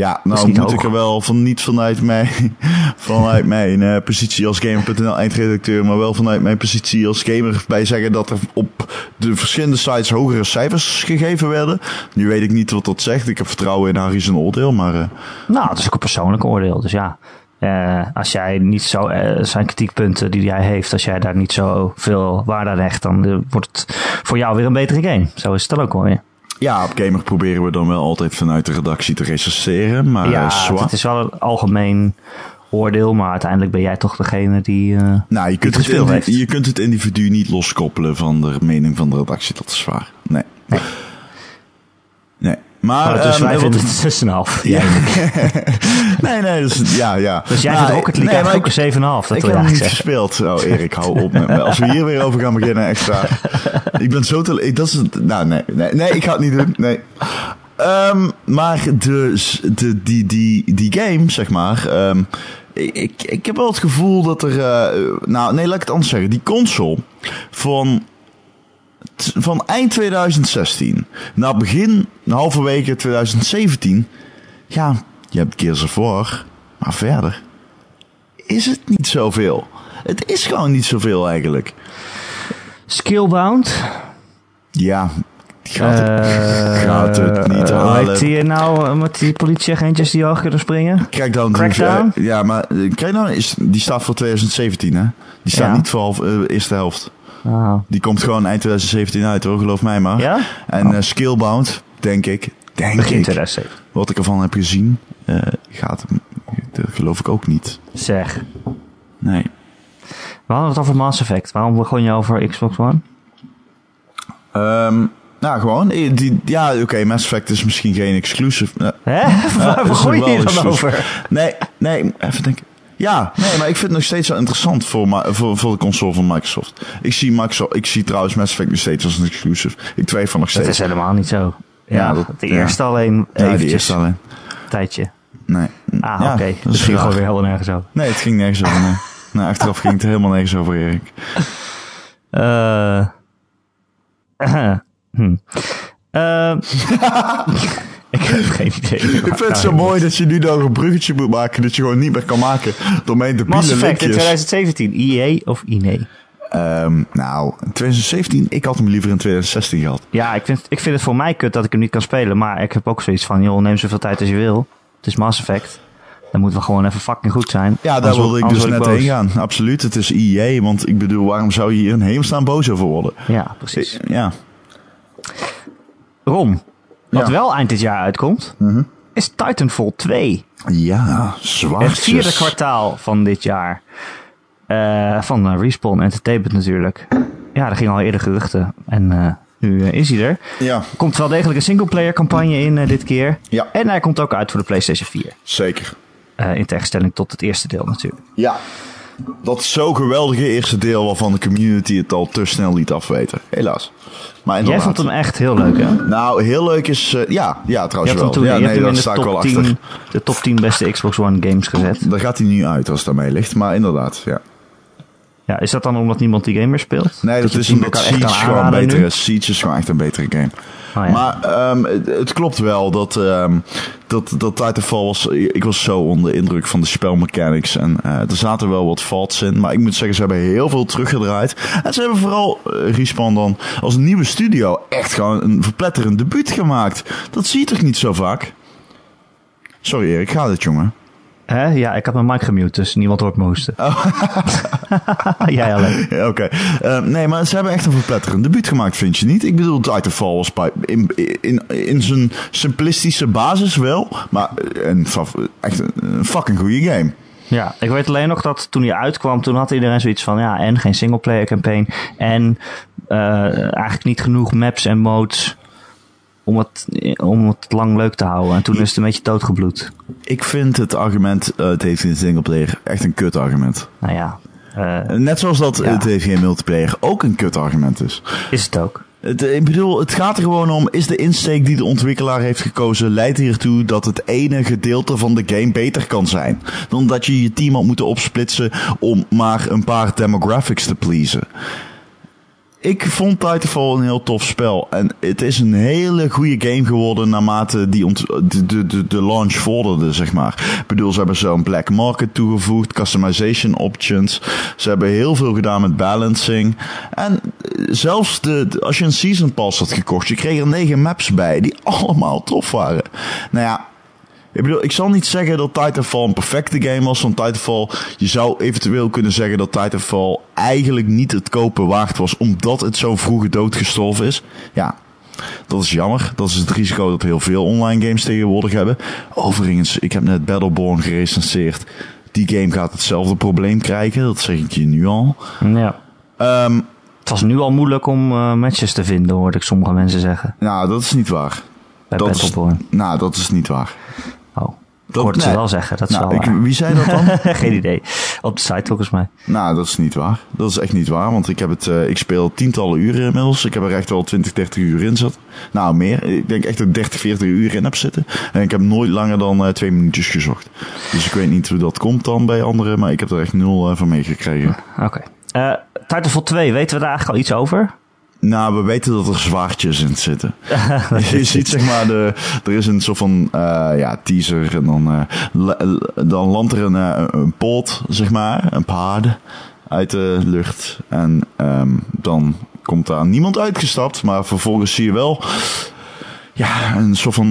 Ja, nou moet hoog. ik er wel van niet vanuit mijn, vanuit mijn eh, positie als Gamer.nl eindredacteur, maar wel vanuit mijn positie als gamer bij zeggen dat er op de verschillende sites hogere cijfers gegeven werden. Nu weet ik niet wat dat zegt. Ik heb vertrouwen in Harry zijn oordeel, maar eh, Nou, het is ook een persoonlijk oordeel, dus ja. Eh, als jij niet zo, zijn kritiekpunten die hij heeft, als jij daar niet zo veel waarde aan hecht, dan wordt het voor jou weer een betere game. Zo is het dan ook wel weer. Ja, op Gamer proberen we dan wel altijd vanuit de redactie te recenseren. Maar ja, eh, het is wel een algemeen oordeel, maar uiteindelijk ben jij toch degene die... eh, Nou, je kunt, het heeft. je kunt het individu niet loskoppelen van de mening van de redactie. Dat is waar. Nee. Nee. Nee. Maar, oh, dus ehm, wij vinden het 6,5. Ja. nee, nee, dus, ja, ja. Dus jij Nou, vindt Rocket League nee, ook een 7,5. Dat Ik heb hem niet zeggen. gespeeld. Oh, Erik, hou op met me. Als we hier weer over gaan beginnen, extra. Ik ben zo te... ik- Dat is het... Nou, nee, nee, nee, ik ga het niet doen. Nee. Ehm, maar de, de, die, die, die game, zeg maar... ehm, ik, ik heb wel het gevoel dat er... eh, nou, nee, laat ik het anders zeggen. Die console van van eind 2016 naar begin, halverwege 2017. Ja, je hebt Gears of War, maar verder is het niet zoveel. Het is gewoon niet zoveel eigenlijk. Skillbound. Ja, gaat het, Eh, gaat het niet Hoe halen. die nou eh, met die politieagentjes die hoog kunnen springen? Crackdown, Crackdown? eh, ja, maar Crackdown is, die staat voor 2017, hè? Die staat Ja. niet voor half, eh, eerste helft. Oh. Die komt gewoon eind 2017 uit, hoor, geloof mij maar. Ja? En Oh. eh, Skillbound, denk ik, denk Begin ik, 2007. wat ik ervan heb gezien, eh, gaat dat geloof ik ook niet. Zeg. Nee. We hadden het over Mass Effect. Waarom begon je over Xbox One? Ehm, nou, gewoon, eh, die, ja, oké, Mass Effect is misschien geen exclusive. Hè? Waar begon je hier dan over? Nee, nee, even denken. Ja, nee, maar ik vind het nog steeds wel interessant voor, voor, voor de console van Microsoft. Ik zie, Microsoft, ik zie trouwens Mass Effect nog steeds als een exclusive. Ik twijfel nog Dat steeds. is helemaal niet zo. Ja, Ja, dat- de ja. eerste alleen Ja, de eerste alleen. tijdje. Nee. Ah, Ja, oké. dat Dus ging gewoon weer helemaal nergens over. Nee, het ging nergens over. Nee. nee, achteraf ging het helemaal nergens over, Erik. Eh. hm. Eh, ik heb geen idee. Ik vind het zo mooi dat je nu nog een bruggetje moet maken dat je gewoon niet meer kan maken door mijn Mass debiele Effect in linkjes. 2017. EA of INE? Ehm, nou, in 2017, ik had hem liever in 2016 gehad. Ja, ik vind, ik vind het voor mij kut dat ik hem niet kan spelen. Maar ik heb ook zoiets van, joh, neem zoveel tijd als je wil. Het is Mass Effect. Dan moeten we gewoon even fucking goed zijn. Ja, daar wilde ik dus net word heen boos. gaan. Absoluut, het is EA, want ik bedoel, waarom zou je hier een hemelstaan boos over worden? Ja, precies. Ja. Rom, wat Ja. wel eind dit jaar uitkomt, is Titanfall 2. Ja, zwaar. Het vierde kwartaal van dit jaar. Eh, van eh, Respawn Entertainment natuurlijk. Ja, er gingen al eerder geruchten. En eh, nu is hij er. Ja, komt wel degelijk een singleplayer campagne in dit keer. Ja. En hij komt ook uit voor de PlayStation 4. zeker. In tegenstelling tot het eerste deel natuurlijk. Ja. Dat zo geweldige eerste deel waarvan de community het al te snel liet afweten. Helaas. Maar Jij vond hem echt heel leuk, hè? Nou, heel leuk is... eh, ja, ja, trouwens wel. toen ja, nee, daar sta ik wel top, achter. 10, de top 10 beste Xbox One games gezet. Daar gaat hij nu uit als het mij ligt. Maar inderdaad, ja. Ja, is dat dan omdat niemand die game meer speelt? Nee, dat, is omdat gewoon beter is. Siege is gewoon echt een betere game. Oh. Maar ehm, het, klopt wel dat, ehm dat, dat Titanfall was... Ik was zo onder de indruk van de spelmechanics. En eh, er zaten wel wat faults in. Maar ik moet zeggen, ze hebben heel veel teruggedraaid. En ze hebben vooral, eh, Respawn dan, als nieuwe studio... echt gewoon een verpletterend debuut gemaakt. Dat zie je toch niet zo vaak? Sorry Erik, gaat het jongen? Hè? Ja, ik had mijn mic gemute, dus niemand hoort me hoesten. Oh. Jij alleen. Ja, Oké. Eh, nee, maar ze hebben echt een verpletterend debuut gemaakt, vind je niet? Ik bedoel, Titanfall was bij- in, in, in zijn simplistische basis wel, maar een, fa- echt een, een fucking goede game. Ja, ik weet alleen nog dat toen hij uitkwam, toen had iedereen zoiets van, ja, en geen singleplayer campaign. En eh, eigenlijk niet genoeg maps en modes om het, om het lang leuk te houden. En toen is het een beetje doodgebloed. Ik vind het argument, eh, het heeft geen singleplayer, echt een kut argument. Nou ja, eh, Net zoals dat Ja. het heeft geen multiplayer ook een kut argument is. is het ook. Het, ik bedoel, het gaat er gewoon om, is de insteek die de ontwikkelaar heeft gekozen, leidt hiertoe dat het ene gedeelte van de game beter kan zijn. Dan dat je je team had moeten opsplitsen om maar een paar demographics te pleasen. Ik vond Titanfall een heel tof spel. En het is een hele goede game geworden naarmate die de, de, de, launch vorderde, zeg maar. Ik bedoel, ze hebben zo'n black market toegevoegd, customization options. Ze hebben heel veel gedaan met balancing. En eh, zelfs de- als je een season pass had gekocht, je kreeg er negen maps bij die allemaal tof waren. Nou ja, ik bedoel, ik zal niet zeggen dat Titanfall een perfecte game was. Want Titanfall, je zou eventueel kunnen zeggen dat Titanfall eigenlijk niet het kopen waard was. Omdat het zo vroeg doodgestorven is. Ja, dat is jammer. Dat is het risico dat heel veel online games tegenwoordig hebben. Overigens, ik heb net Battleborn gerecenseerd. Die game gaat hetzelfde probleem krijgen. Dat zeg ik je nu al. Ja. Ehm, Het was nu al moeilijk om eh, matches te vinden, hoorde ik sommige mensen zeggen. nou, dat is niet waar. Bij Dat is, Battleborn. nou, dat is niet waar. Oh, ik Dat- hoorde ze wel zeggen, dat is Nou, wel ik, wie zei dat dan? Geen idee. Op de site volgens mij. Nou, dat is niet waar. Dat is echt niet waar, want ik heb het, eh, ik speel tientallen uren inmiddels. Ik heb er echt wel 20, 30 uur in zitten. Nou, meer. Ik denk echt dat ik 30, 40 uur in heb zitten. En ik heb nooit langer dan eh, twee minuutjes gezocht. Dus ik weet niet hoe dat komt dan bij anderen, maar ik heb er echt nul eh, van meegekregen. Oké. Eh Titanfall 2, weten we daar eigenlijk al iets over? Nou, we weten dat er zwaardjes in zitten. je ziet zeg maar, de, er is een soort van eh, ja, teaser en dan, eh, dan landt er een, eh, een poot, zeg maar, een paard uit de lucht. En ehm, dan komt daar niemand uitgestapt, maar vervolgens zie je wel ja, een soort van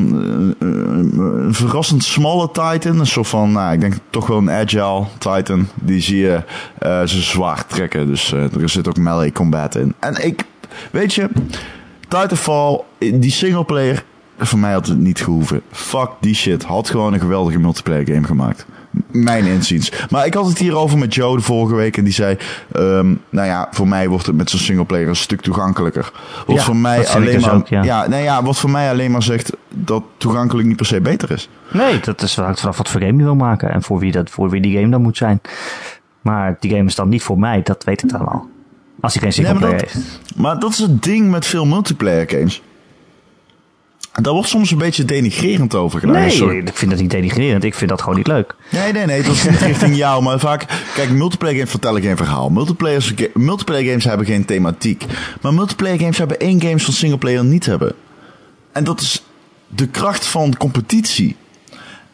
een verrassend smalle Titan. Een soort van, nou, ik denk toch wel een agile Titan. Die zie je eh zijn zwaard trekken. Dus er zit ook melee combat in. En ik, weet je, Titanfall, die singleplayer, voor mij had het niet gehoeven. Fuck die shit. Had gewoon een geweldige multiplayer game gemaakt. Mijn inziens. Maar ik had het hierover met Joe de vorige week en die zei... ehm, nou ja, voor mij wordt het met zo'n singleplayer een stuk toegankelijker. Wat Ja, voor mij alleen dus maar... ook, ja. ja, nou ja, wat voor mij alleen maar zegt dat toegankelijk niet per se beter is. Nee, dat is, hangt vanaf wat voor game je wil maken en voor wie, dat, voor wie die game dan moet zijn. Maar die game is dan niet voor mij, dat weet ik dan al. Als hij geen Nee, maar singleplayer dat- heeft. Maar dat is het ding met veel multiplayer games. Daar wordt soms een beetje denigrerend over gedaan. Nee, Sorry. ik vind dat niet denigrerend. Ik vind dat gewoon niet leuk. Nee, nee, nee, dat is niet richting jou. Maar vaak, kijk, multiplayer games vertellen geen verhaal. Multiplayer, multiplayer games hebben geen thematiek. Maar multiplayer games hebben één games van singleplayer niet hebben. En dat is de kracht van competitie.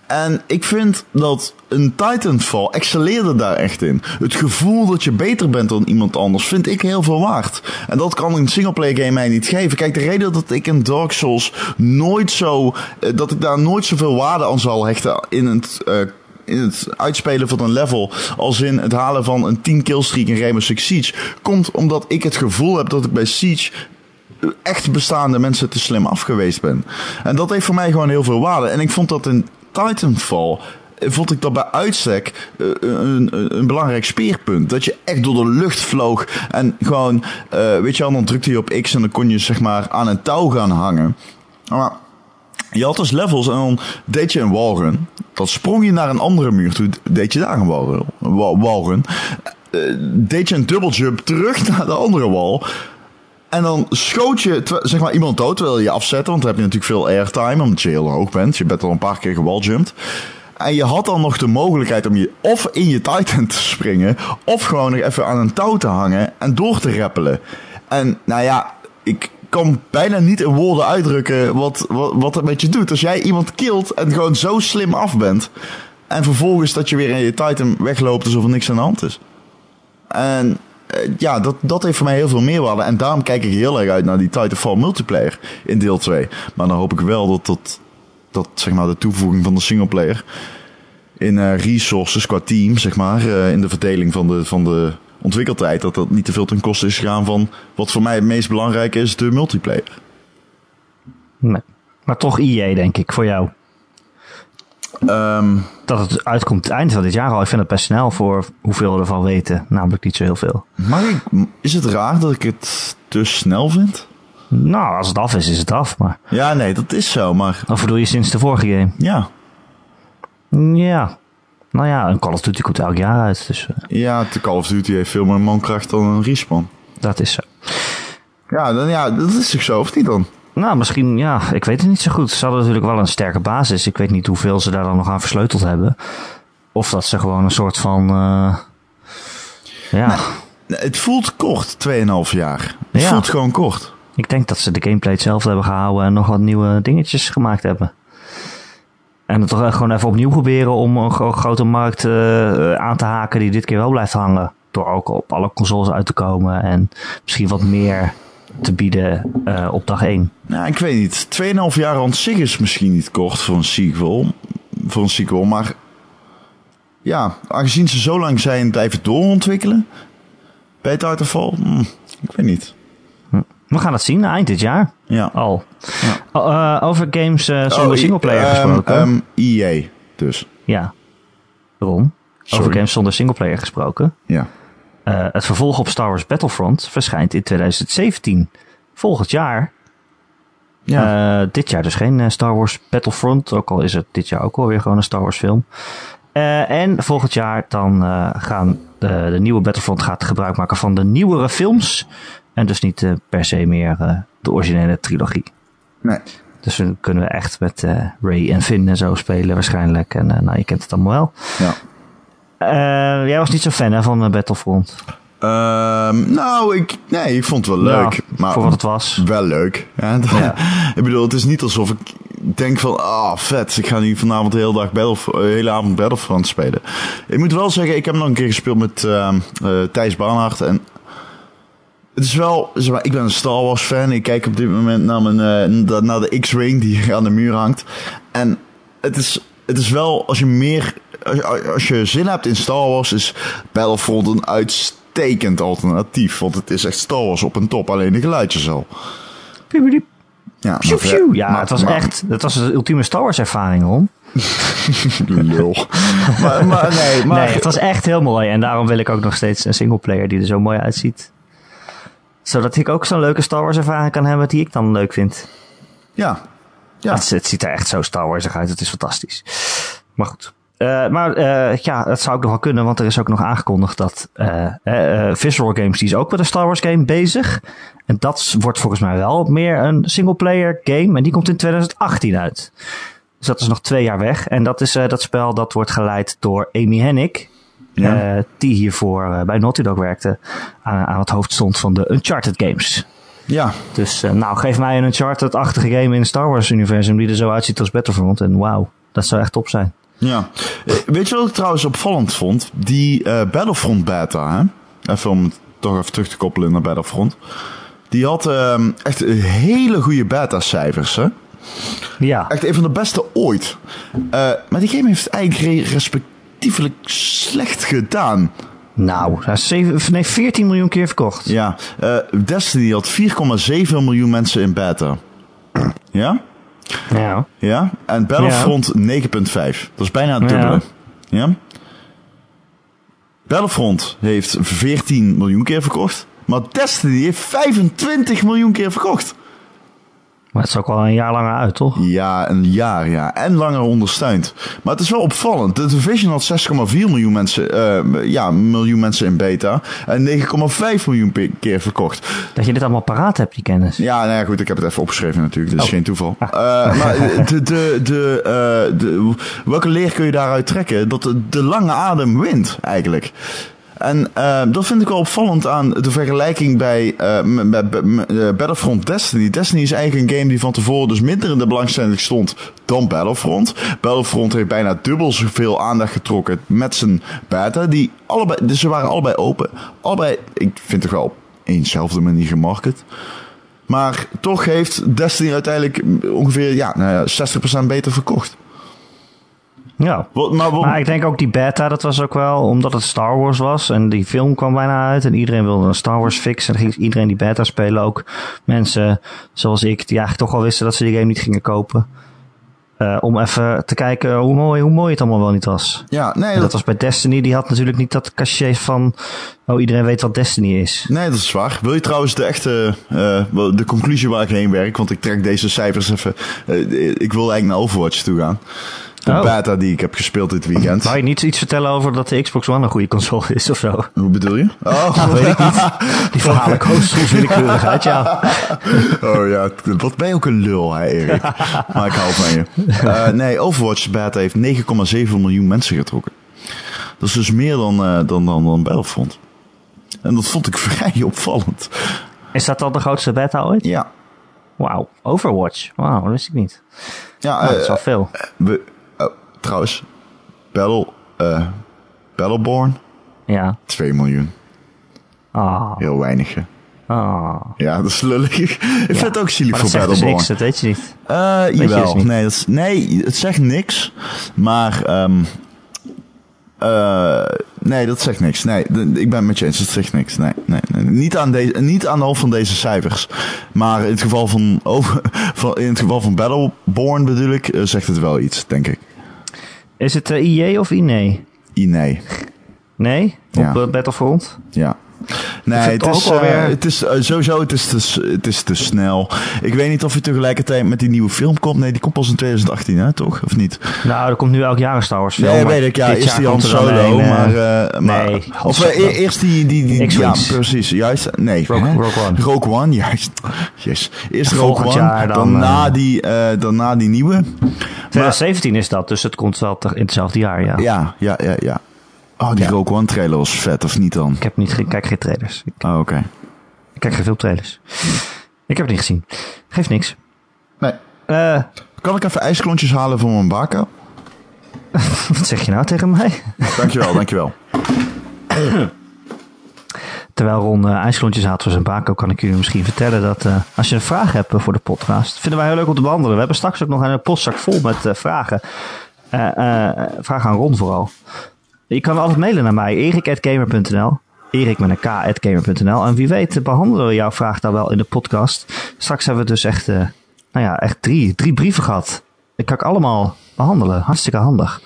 En ik vind dat een Titanfall excelleerde daar echt in. Het gevoel dat je beter bent dan iemand anders vind ik heel veel waard. En dat kan een singleplayer game mij niet geven. Kijk, de reden dat ik in Dark Souls nooit zo... eh, dat ik daar nooit zoveel waarde aan zal hechten in het... eh, in het uitspelen van een level, als in het halen van een 10 killstreak in Rainbow Six Siege, komt omdat ik het gevoel heb dat ik bij Siege echt bestaande mensen te slim af geweest ben. En dat heeft voor mij gewoon heel veel waarde. En ik vond dat in Titanfall eh, vond ik dat bij uitstek eh, een, een, een belangrijk speerpunt. Dat je echt door de lucht vloog en gewoon, eh, weet je wel, dan drukte je op X en dan kon je zeg maar aan een touw gaan hangen. Maar je had dus levels en dan deed je een wallrun. Dan sprong je naar een andere muur toe, deed je daar een wallrun. wa- wallrun. Eh, deed je een dubbeljump terug naar de andere wall. En dan schoot je zeg maar, iemand dood terwijl je je afzette. Want dan heb je natuurlijk veel airtime omdat je heel hoog bent. Je bent al een paar keer gewalljumpt. En je had dan nog de mogelijkheid om je of in je Titan te springen. Of gewoon nog even aan een touw te hangen en door te rappelen. En nou ja, ik kan bijna niet in woorden uitdrukken wat, wat, wat het met je doet. Als jij iemand killt en gewoon zo slim af bent. En vervolgens dat je weer in je Titan wegloopt alsof er niks aan de hand is. En ja, dat, dat heeft voor mij heel veel meerwaarde. En daarom kijk ik heel erg uit naar die Titanfall multiplayer in deel 2. Maar dan hoop ik wel dat, dat, dat zeg maar, de toevoeging van de singleplayer in eh, resources qua team, zeg maar, eh, in de verdeling van de, van de ontwikkeltijd, dat dat niet te veel ten koste is gegaan van wat voor mij het meest belangrijke is, de multiplayer. Nee. Maar toch EA, denk ik, voor jou. Ehm, Dat het uitkomt het eind van dit jaar al. Ik vind het best snel voor hoeveel we ervan weten. Namelijk niet zo heel veel. mag ik, is het raar dat ik het te snel vind? Nou, als het af is, is het af. Maar Ja, nee, dat is zo, maar of bedoel je sinds de vorige game? ja. Ja. Nou ja, een Call of Duty komt elk jaar uit. Dus eh, Ja, de Call of Duty heeft veel meer mankracht dan een respawn. dat is zo. Ja, dan, ja, dat is toch zo, of niet dan? Nou, misschien, ja, ik weet het niet zo goed. Ze hadden natuurlijk wel een sterke basis. Ik weet niet hoeveel ze daar dan nog aan versleuteld hebben. Of dat ze gewoon een soort van. eh, ja, Nee, Het voelt kort, 2,5 jaar. Het Ja. voelt gewoon kort. ik denk dat ze de gameplay hetzelfde hebben gehouden en nog wat nieuwe dingetjes gemaakt hebben. En het toch gewoon even opnieuw proberen om een gro- grote markt eh, aan te haken die dit keer wel blijft hangen. Door ook op alle consoles uit te komen en misschien wat meer te bieden eh, op dag 1. Nou, ik weet niet. 2,5 jaar aan zich is misschien niet kort voor een sequel. Voor een sequel, maar... Ja, aangezien ze zo lang zijn blijven doorontwikkelen... Bij Titanfall? Hm, ik weet niet. We gaan het zien eind dit jaar Ja. al. Ja. Oh, eh, over games eh, zonder Oh, singleplayer ehm, gesproken. EA, dus. ja. Sorry. over games zonder singleplayer gesproken. Ja. Eh, het vervolg op Star Wars Battlefront verschijnt in 2017. Volgend jaar. Ja. Eh, dit jaar dus geen eh, Star Wars Battlefront. Ook al is het dit jaar ook alweer gewoon een Star Wars film. En volgend jaar dan gaan de, de nieuwe Battlefront gaat gebruik maken van de nieuwere films. En dus niet per se meer de originele trilogie. nee. Dus dan kunnen we echt met Ray en Finn en zo spelen waarschijnlijk. En nou, je kent het allemaal wel. Ja. Eh, jij was niet zo fan hè, van eh, Battlefront. Ehm, nou, ik, nee, ik vond het wel leuk. Ja, maar voor wat het was. Wel leuk. Ja, ik bedoel, het is niet alsof ik denk van, ah, vet, ik ga nu vanavond de hele dag Battlef- eh, hele avond Battlefront spelen. Ik moet wel zeggen, ik heb nog een keer gespeeld met ehm, eh, Thijs Barnhart en het is wel, zeg maar, ik ben een Star Wars fan. Ik kijk op dit moment naar, mijn, eh, naar de X-Wing die aan de muur hangt. En het is, het is wel, als je meer, als, als je zin hebt in Star Wars, is Battlefront een uitstekend alternatief. Want het is echt Star Wars op een top, alleen de geluidjes al. Ja. Ja, maar- het was maar- echt, het was de ultieme Star Wars ervaring, hoor. Lul. maar, maar nee, maar... nee, het was echt heel mooi. En daarom wil ik ook nog steeds een singleplayer die er zo mooi uitziet. Zodat ik ook zo'n leuke Star Wars ervaring kan hebben die ik dan leuk vind. Ja. Ja. Het, het ziet er echt zo Star Warsig uit. Het is fantastisch. Maar goed. Eh, maar eh, ja, dat zou ook nog wel kunnen, want er is ook nog aangekondigd dat eh, Visceral Games, die is ook met een Star Wars game bezig. En dat wordt volgens mij wel meer een singleplayer game. En die komt in 2018 uit. Dus dat is nog twee jaar weg. En dat is eh, dat spel dat wordt geleid door Amy Hennig. Ja. die hiervoor bij Naughty Dog werkte. Aan, aan het hoofd stond van de Uncharted games. ja. Dus nou, geef mij een Uncharted-achtige game in het Star Wars-universum die er zo uitziet als Battlefront. En wauw, dat zou echt top zijn. Ja. Eh, Weet je wat ik trouwens opvallend vond? Die eh, Battlefront beta, hè? Even om het toch even terug te koppelen naar Battlefront. Die had ehm, echt hele goede beta-cijfers, hè? Ja, Echt een van de beste ooit. Eh, maar die game heeft eigenlijk re- respectievelijk slecht gedaan. nou, hij is zeven, nee, 14 miljoen keer verkocht. Ja, eh, Destiny had 4,7 miljoen mensen in beta. Ja? Ja. Ja? En Battlefront 9,5. Dat is bijna het dubbele. Ja. Battlefront heeft 14 miljoen keer verkocht. Maar Destiny heeft 25 miljoen keer verkocht. Maar het is ook al een jaar langer uit, toch? Ja, een jaar, ja. En langer ondersteund. Maar het is wel opvallend. De Division had 6,4 miljoen mensen, eh, ja, miljoen mensen in beta. En 9,5 miljoen keer verkocht. Dat je dit allemaal paraat hebt, die kennis. Ja, nou ja, goed, ik heb het even opgeschreven natuurlijk. Dit is Oh. geen toeval. Eh, maar de, de, de, eh, de, welke leer kun je daaruit trekken? Dat de, de lange adem wint, eigenlijk. En eh, dat vind ik wel opvallend aan de vergelijking bij, eh, eh, Battlefront Destiny. Destiny is eigenlijk een game die van tevoren dus minder in de belangstelling stond dan Battlefront. Battlefront heeft bijna dubbel zoveel aandacht getrokken met zijn beta. Die allebei, dus ze waren allebei open. Allebei, ik vind het wel op eenzelfde manier gemarket. Maar toch heeft Destiny uiteindelijk ongeveer ja, nou ja, 60% beter verkocht. Ja. Wat, maar wat, Maar ik denk ook die beta, dat was ook wel omdat het Star Wars was. En die film kwam bijna uit. En iedereen wilde een Star Wars fix. En dan ging iedereen die beta spelen. Ook mensen zoals ik, die eigenlijk toch al wisten dat ze die game niet gingen kopen. Eh, om even te kijken hoe mooi, hoe mooi het allemaal wel niet was. ja, nee, dat, dat was bij Destiny. Die had natuurlijk niet dat cachet van... Oh, iedereen weet wat Destiny is. nee, dat is waar. Wil je trouwens de echte, eh, de conclusie waar ik heen werk? Want ik trek deze cijfers even. eh, ik wil eigenlijk naar Overwatch toe gaan. De Oh. beta die ik heb gespeeld dit weekend. Wou je niet iets vertellen over dat de Xbox One een goede console is of zo? Hoe bedoel je? Oh, weet ik niet. Die verhalen komen soms willekeurig uit, ja. oh ja, wat ben je ook een lul, hè, Erik? maar ik hou van je. Eh, nee, Overwatch beta heeft 9,7 miljoen mensen getrokken. Dat is dus meer dan, eh, dan, dan, dan Battlefront. En dat vond ik vrij opvallend. Is dat dan de grootste beta ooit? Ja. Wauw, Overwatch. Wauw, dat wist ik niet. Ja, Nou, dat is eh, wel veel. we, trouwens, Battle, eh Battleborn, Ja. 2 miljoen. Ah, Heel weinig, hè. ah. Ja, dat is lullig. ik vind het ook zielig Maar voor dat zegt dus Battleborn. niks, dat weet je niet. Eh, je jawel. dus niet. nee, dat is, nee, het zegt niks. Maar, ehm eh, nee, dat zegt niks. Nee, ik ben het met je eens. Het zegt niks. Nee, nee, nee. Niet, aan deze, niet aan de van deze cijfers. Maar in het geval van, over, van, in het geval van Battleborn bedoel ik, zegt het wel iets, denk ik. Is het eh, IE of INE? I, nee. Nee? Ja. Op eh, Battlefront? Ja. Nee, vind het het is, wel eh, het is eh, sowieso het is, te, het is te snel. Ik weet niet of je tegelijkertijd met die nieuwe film komt. Nee, die komt pas in 2018, hè, toch? Of niet? Nou, er komt nu elk jaar een Star Wars film. Nee, weet ik. Ja, eerst jaar die Han dan Solo, een, eh, maar... eh, maar nee, of eh, e- eerst die... die, die ja, precies. Juist. Nee. Rogue- One. Rogue One, juist. Yes. Eerst En Rogue One, dan, daarna, eh, die, eh, daarna die nieuwe. Maar, 2017 is dat, dus het komt wel in hetzelfde jaar, ja. ja, ja, ja, ja. Oh, die Ja. Rogue One trailer was vet, of niet dan? Ik heb niet, ik kijk geen trailers. Ik, Oh, oké. ik kijk geen veel trailers. Ik heb het niet gezien. Geeft niks. Nee. Eh, Kan ik even ijsklontjes halen voor mijn baka? wat zeg je nou tegen mij? Dankjewel, dankjewel. Terwijl Ron uh, ijsklontjes haalt voor zijn bako, kan ik jullie misschien vertellen dat eh, als je een vraag hebt eh, voor de podcast, vinden wij heel leuk om te behandelen. We hebben straks ook nog een postzak vol met eh, vragen. Eh, eh, vragen aan Ron vooral. Je kan altijd mailen naar mij, erik.gamer.nl. Erik met een k.gamer.nl. En wie weet behandelen we jouw vraag dan wel in de podcast. Straks hebben we dus echt eh, nou ja, echt drie, drie brieven gehad. Ik kan ik allemaal behandelen. Hartstikke handig.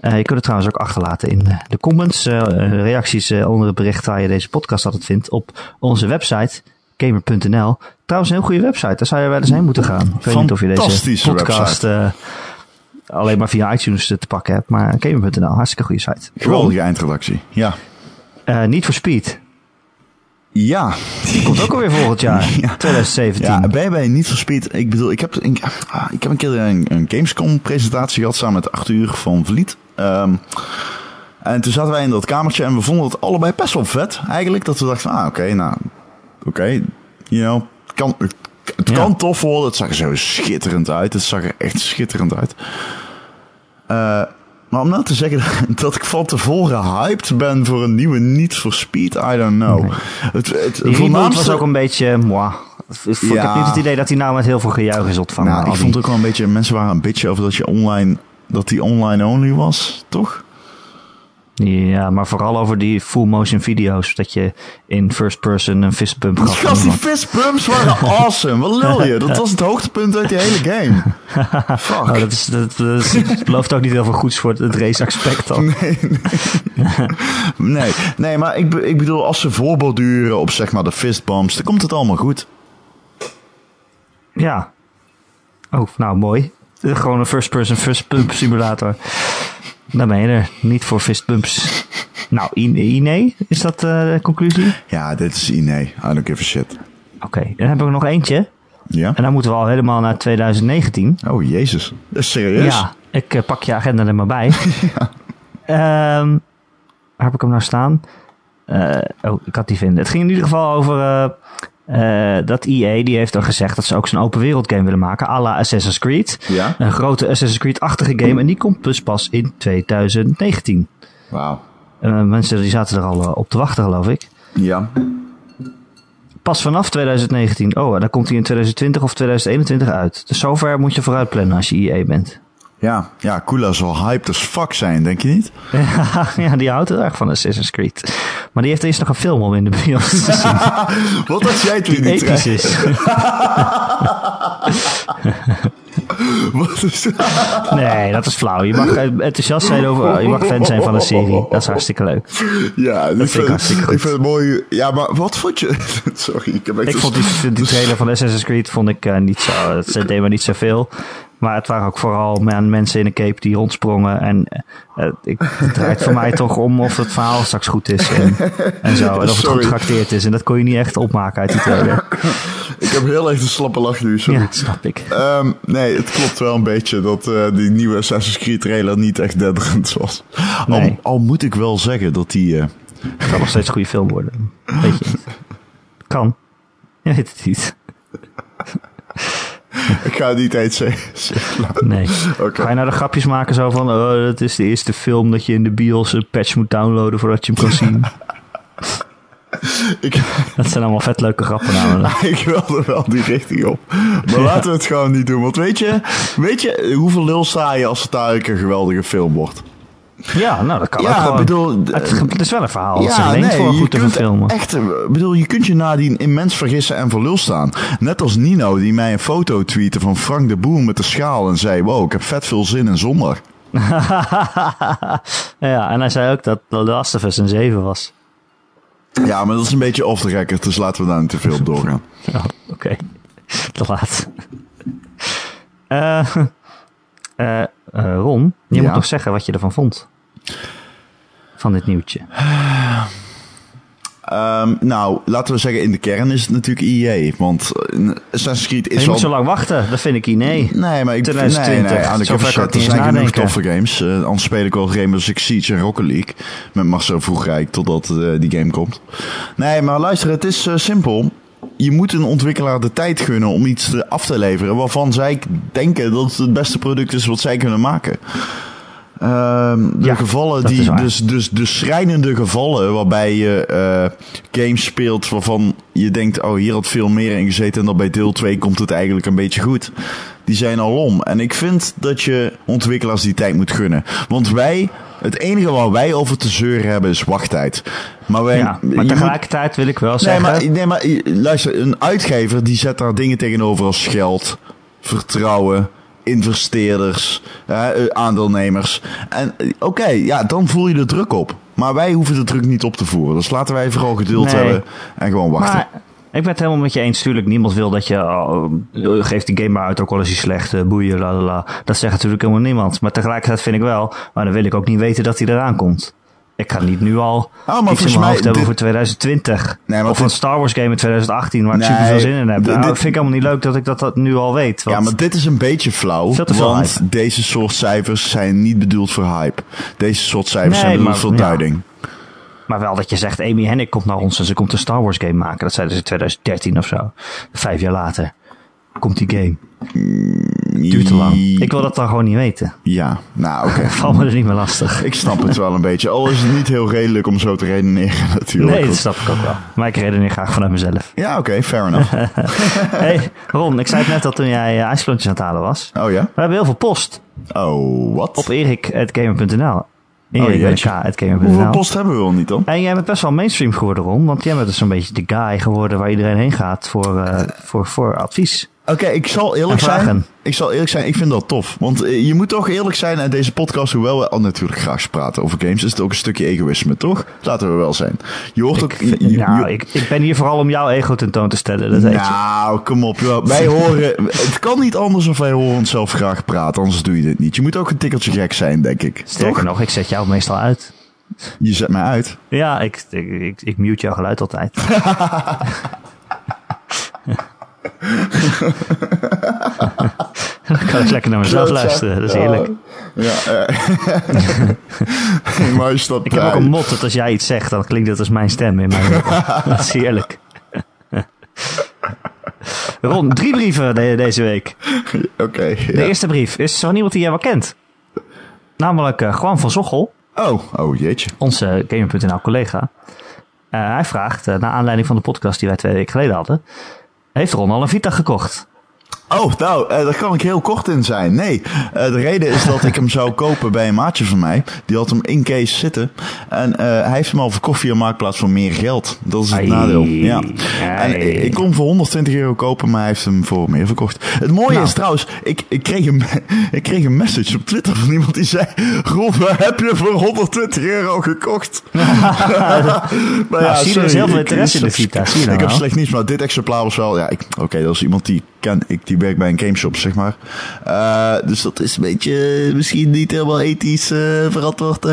Uh, je kunt het trouwens ook achterlaten in de comments, uh, reacties onder het bericht waar je deze podcast altijd vindt op onze website gamer.nl. Trouwens een heel goede website, daar zou je wel eens heen moeten gaan. Ik weet niet of je deze podcast alleen maar via iTunes te pakken hebt, maar gamer.nl, hartstikke goede site. Geweldige eindredactie, ja. niet voor Speed. Ja. Die komt ook alweer volgend jaar, ja. 2017. Ja, bij Niet for Speed? Ik bedoel, ik heb, ik, ik heb een keer een, een Gamescom-presentatie gehad samen met Arthur van Vliet. Um, en toen zaten wij in dat kamertje en we vonden het allebei best wel vet eigenlijk. Dat we dachten, ah oké, okay, nou, oké, okay, you know, kan, het kan tof worden. Het zag er zo schitterend uit. Het zag er echt schitterend uit. Uh, maar om nou te zeggen dat ik van tevoren hyped ben voor een nieuwe Need for Speed, I don't know. Nee. Het, het Die voornaamste... was ook een beetje moi. Ik heb niet het idee dat hij nou met heel veel gejuich is ontvangen. Nou, ik vond ook wel een beetje, mensen waren een beetje over dat je online, dat die online only was, toch? Ja, maar vooral over die full motion video's. Dat je in first person een fistbump gaf. Gast, die fistbumps waren awesome. Wat lul je? Dat was het hoogtepunt uit die hele game. Fuck. Oh, dat, is, dat, dat, belooft ook niet heel veel goeds voor het race aspect dan. Nee, nee. nee, nee, maar ik, ik bedoel, als ze voorborduren op zeg maar de fistbumps, dan komt het allemaal goed. Ja. Oh, nou mooi. Gewoon een first person first pump simulator. Dan ben je er. Niet voor fistbumps. Nou, INE, is dat uh, de conclusie? Ja, dit is INE. I don't give a shit. Oké, okay, dan hebben we nog eentje. Ja? En dan moeten we al helemaal naar 2019. Oh, jezus. Dat is serieus? Ja, ik uh, pak je agenda er maar bij. ja. Um, waar heb ik hem nou staan? Uh, oh, ik had die vinden. Het ging in ieder geval over uh, dat EA die heeft dan gezegd dat ze ook zo'n open wereld game willen maken, à la Assassin's Creed. Ja? Een grote Assassin's Creed-achtige game en die komt dus pas in 2019. Wauw. Uh, mensen die zaten er al uh, op te wachten, geloof ik. Ja. Pas vanaf 2019. Oh, dan komt hij in 2020 of 2021 uit. Dus zover moet je vooruit plannen als je EA bent. Ja, ja, Kula zal hyped as fuck zijn, denk je niet? ja, die houdt heel erg van Assassin's Creed. Maar die heeft eerst nog een film om in de bios te zien. Wat als jij toen niet episch is. Wat is Nee, dat is flauw. Je mag enthousiast zijn over. Je mag fan zijn van een serie. Dat is hartstikke leuk. Ja, dat vind ik hartstikke goed. Ik vind het mooi. Ja, maar wat vond je? Sorry, ik heb echt Ik vond die, die trailer van Assassin's Creed vond ik uh, niet zo. Het deed me niet zoveel. Maar het waren ook vooral mensen in een cape die rondsprongen. En uh, ik, het draait voor mij toch om of het verhaal straks goed is. En, en zo. En of het goed geacteerd is. En dat kon je niet echt opmaken uit die trailer. ik heb heel erg een slappe lach nu, sorry. Ja, snap ik. Um, nee, het klopt wel een beetje dat uh, die nieuwe Assassin's Creed trailer niet echt denderend was. Nee. Al, al, moet ik wel zeggen dat die... Uh... Het kan nog steeds een goede film worden. Weet je. Kan. Je weet het niet. ik ga het niet eens zeggen. Nee. Okay. Ga je nou de grapjes maken zo van... Oh, dat is de eerste film dat je in de bios een patch moet downloaden voordat je hem kan zien. ik, dat zijn allemaal vet leuke grappen namelijk. ik wilde wel die richting op. Maar laten we het gewoon niet doen. Want weet je, weet je hoeveel lul sta je als het daar een geweldige film wordt? Ja, nou dat kan ja, ook Bedoel, het, het, is wel een verhaal. Ja, nee, voor goed te verfilmen. Echt, bedoel, je kunt je nadien immens vergissen en voor lul staan. Net als Nino die mij een foto tweette van Frank de Boer met de schaal en zei: Wow, ik heb vet veel zin in zonder. ja, en hij zei ook dat The Last of Us een 7 was. Ja, maar dat is een beetje off the record, dus laten we daar niet te veel op doorgaan. ja, oké. Okay. Te laat. Uh, uh, Ron, je ja? moet toch zeggen wat je ervan vond? Van dit nieuwtje. Um, nou, laten we zeggen, in de kern is het natuurlijk EA. Want Assassin's Creed is je moet zo lang wachten, dat vind ik IE. Nee, maar ik... 2020, nee, nee, aan de zover kan er zijn genoeg toffe games. Uh, anders speel ik wel Rainbow Six Siege en Rocket League. Met Marcel Vroegrijk, totdat uh, die game komt. Nee, maar luister, het is uh, simpel. Je moet een ontwikkelaar de tijd gunnen om iets af te leveren... waarvan zij denken dat het het beste product is wat zij kunnen maken. Uh, de ja, gevallen die, dus, dus de schrijnende gevallen waarbij je uh, games speelt waarvan je denkt, oh hier had veel meer in gezeten en dan bij deel 2 komt het eigenlijk een beetje goed. Die zijn al om. En ik vind dat je ontwikkelaars die tijd moet gunnen. Want wij, het enige waar wij over te zeuren hebben is wachttijd. Maar, wij, ja, maar tegelijkertijd wil ik wel zeggen... Nee maar, nee, maar luister, een uitgever die zet daar dingen tegenover als geld vertrouwen, investeerders, eh, aandeelnemers. En eh, oké, ja, dan voel je de druk op. Maar wij hoeven de druk niet op te voeren. Dus laten wij vooral geduld Nee. hebben en gewoon wachten. Maar ik ben het helemaal met je eens. Tuurlijk, niemand wil dat je... oh, geeft die game maar uit, ook al is hij slecht. boeien, la la la. Dat zegt natuurlijk helemaal niemand. Maar tegelijkertijd vind ik wel... Maar dan wil ik ook niet weten dat hij eraan komt. Ik ga niet nu al maar iets in mijn mij- hoofd hebben dit- voor 2020. Nee, maar of dit- een Star Wars game in 2018 waar ik super veel zin in heb. dit- Nou, dit- dat vind ik helemaal niet leuk dat ik dat, dat nu al weet. Want Ja, maar dit is een beetje flauw. Want hype. deze soort cijfers zijn niet bedoeld voor hype. Deze soort cijfers Nee, zijn bedoeld maar- voor ja. duiding. Maar wel dat je zegt, Amy Hennig komt naar ons en ze komt een Star Wars game maken. Dat zeiden ze in 2013 of zo. Vijf jaar later komt die game. Duurt te lang. Ik wil dat dan gewoon niet weten. Ja, nou oké. Valt me er niet meer lastig. ik snap het wel een beetje. Al is het niet heel redelijk om zo te redeneren natuurlijk. Nee, dat snap ik ook wel. Maar ik redeneer graag vanuit mezelf. Ja, oké, fair enough. hey, Ron, ik zei het net al toen jij uh, ijsklontjes aan het halen was. Oh ja? We hebben heel veel post Oh, wat? op erik.gamer.nl. Erik gamer.nl. Hoeveel post hebben we wel niet dan? En jij bent best wel mainstream geworden, Ron. Want jij bent dus een beetje de guy geworden waar iedereen heen gaat voor, eh, voor, voor advies. Oké, ik zal eerlijk zijn. Ik zal eerlijk zijn, ik vind dat tof. Want eh, je moet toch eerlijk zijn en deze podcast, hoewel we al natuurlijk graag praten over games, is het ook een stukje egoïsme, toch? Laten we wel zijn. Je hoort ook. je- je- nou, ik, ik ben hier vooral om jouw ego tentoon te stellen. Dat je. Nou, kom op. joh. Wij horen. Het kan niet anders of wij horen onszelf graag praten, anders doe je dit niet. Je moet ook een tikkeltje gek zijn, denk ik. Sterker Toch? nog, ik zet jou meestal uit. Je zet mij uit. Ja, ik, ik, ik, ik mute jouw geluid altijd. Dan kan ik lekker naar mezelf luisteren. Dat is heerlijk. Ja, eh. maar is dat Ik heb ook een mot dat als jij iets zegt, dan klinkt dat als mijn stem in mijn. Dat is heerlijk. Ron, drie brieven de- deze week. Oké. De ja. eerste brief is van iemand die jij wel kent. Namelijk eh Juan van Zochel, Oh, oh jeetje. onze Gamer.nl collega. Eh, hij vraagt, eh, naar aanleiding van de podcast die wij twee weken geleden hadden... Heeft Ron al een Vita gekocht? Oh, nou, eh, daar kan ik heel kort in zijn. Nee, eh, de reden is dat ik hem zou kopen bij een maatje van mij. Die had hem in case zitten. En eh, hij heeft hem al verkocht via Marktplaats voor meer geld. Dat is het Ai. nadeel. Ja. Ai. En ik- ik kon hem voor 120 euro kopen, maar hij heeft hem voor meer verkocht. Het mooie Nou. is trouwens, ik, ik, kreeg een, ik kreeg een message op Twitter van iemand die zei... Waar heb je voor 120 euro gekocht? maar Nou, zie je, er is heel veel ik- interesse in de Vita. Je nou ik heb slecht nieuws, maar dit exemplaar was wel... Ja, ik- oké, dat is iemand die ken, ik, die werkt bij een gameshop, zeg maar. Eh, dus dat is een beetje eh, misschien niet helemaal ethisch eh, verantwoord.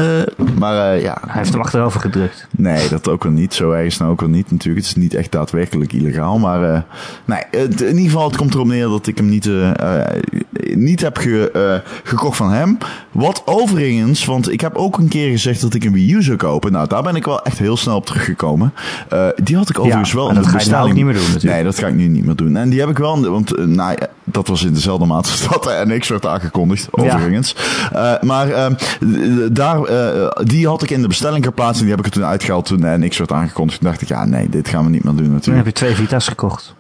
maar ja, Hij heeft hem achterover gedrukt. nee, dat ook wel niet. Zo erg is nou ook wel niet natuurlijk. Het is niet echt daadwerkelijk illegaal. Maar nee, in ieder geval, het komt erop neer dat ik hem niet, niet heb ge- eh, gekocht van hem. Wat overigens, want ik heb ook een keer gezegd dat ik een Wii U zou kopen. Nou, daar ben ik wel echt heel snel op teruggekomen. Eh, die had ik overigens wel en dat ga je nou ook niet meer doen natuurlijk. Nee, dat ga ik nu niet meer doen. En die heb ik wel, want eh, nou, dat was in dezelfde maand als dat de NX werd aangekondigd, overigens. Maar eh, d- daar, die had ik in de bestelling geplaatst en die heb ik er toen uitgehaald toen de NX werd aangekondigd. Toen dacht ik, ja nee, dit gaan we niet meer doen Toen natuurlijk. heb je twee Vita's gekocht.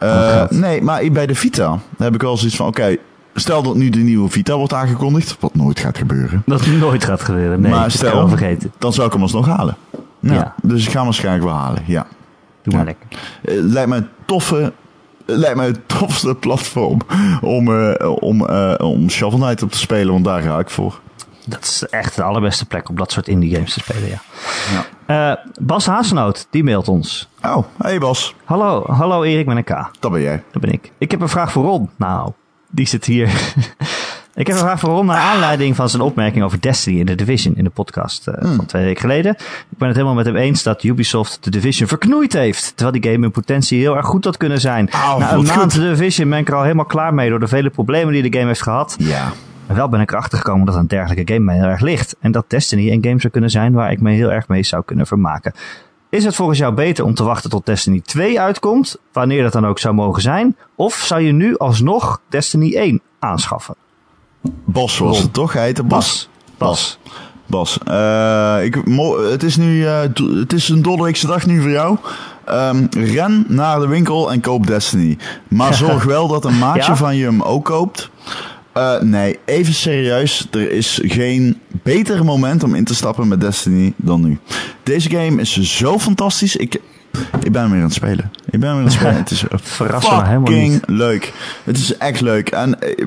Nee, maar bij de Vita heb ik wel zoiets van, oké, stel dat nu de nieuwe Vita wordt aangekondigd, wat nooit gaat gebeuren. Dat nooit gaat gebeuren. Nee, maar stel, vergeten. dan zou ik hem alsnog halen. Ja, Ja. Dus ik ga hem waarschijnlijk wel halen, ja. Doe maar Ja. lekker. Eh, lijkt me een toffe. Lijkt me het tofste platform om, eh, om, eh, om Shovel Knight op te spelen, want daar ga ik voor. Dat is echt de allerbeste plek om dat soort indie games te spelen, ja. Ja. Bas Haasenoot, die mailt ons. Oh, hey Bas, Hallo, hallo Erik met een K. dat ben jij. Dat ben ik. Ik heb een vraag voor Ron. Nou, die zit hier. ik heb een vraag voor Ron naar aanleiding van zijn opmerking over Destiny in de Division in de podcast eh, Hmm. van twee weken geleden. Ik ben het helemaal met hem eens dat Ubisoft de Division verknoeid heeft. Terwijl die game in potentie heel erg goed had kunnen zijn. Oh, Na een maand goed. Division ben ik er al helemaal klaar mee door de vele problemen die de game heeft gehad. Ja. En wel ben ik erachter gekomen dat een dergelijke game mij heel erg ligt. En dat Destiny een game zou kunnen zijn waar ik me heel erg mee zou kunnen vermaken. Is het volgens jou beter om te wachten tot Destiny 2 uitkomt, wanneer dat dan ook zou mogen zijn? Of zou je nu alsnog Destiny 1 aanschaffen? Bas was Ron. het toch? Hij heette Bas. Bas. Bas. Eh, ik, mo- het is nu eh, het is een dollarweekse dag nu voor jou. Ehm, ren naar de winkel en koop Destiny. Maar zorg wel dat een maatje Ja? van je hem ook koopt. Eh, nee, even serieus. Er is geen beter moment om in te stappen met Destiny dan nu. Deze game is zo fantastisch. Ik, ik ben weer aan het spelen. Ik ben weer aan het spelen. Het is Verrassen me helemaal niet. leuk. Het is echt leuk. En eh,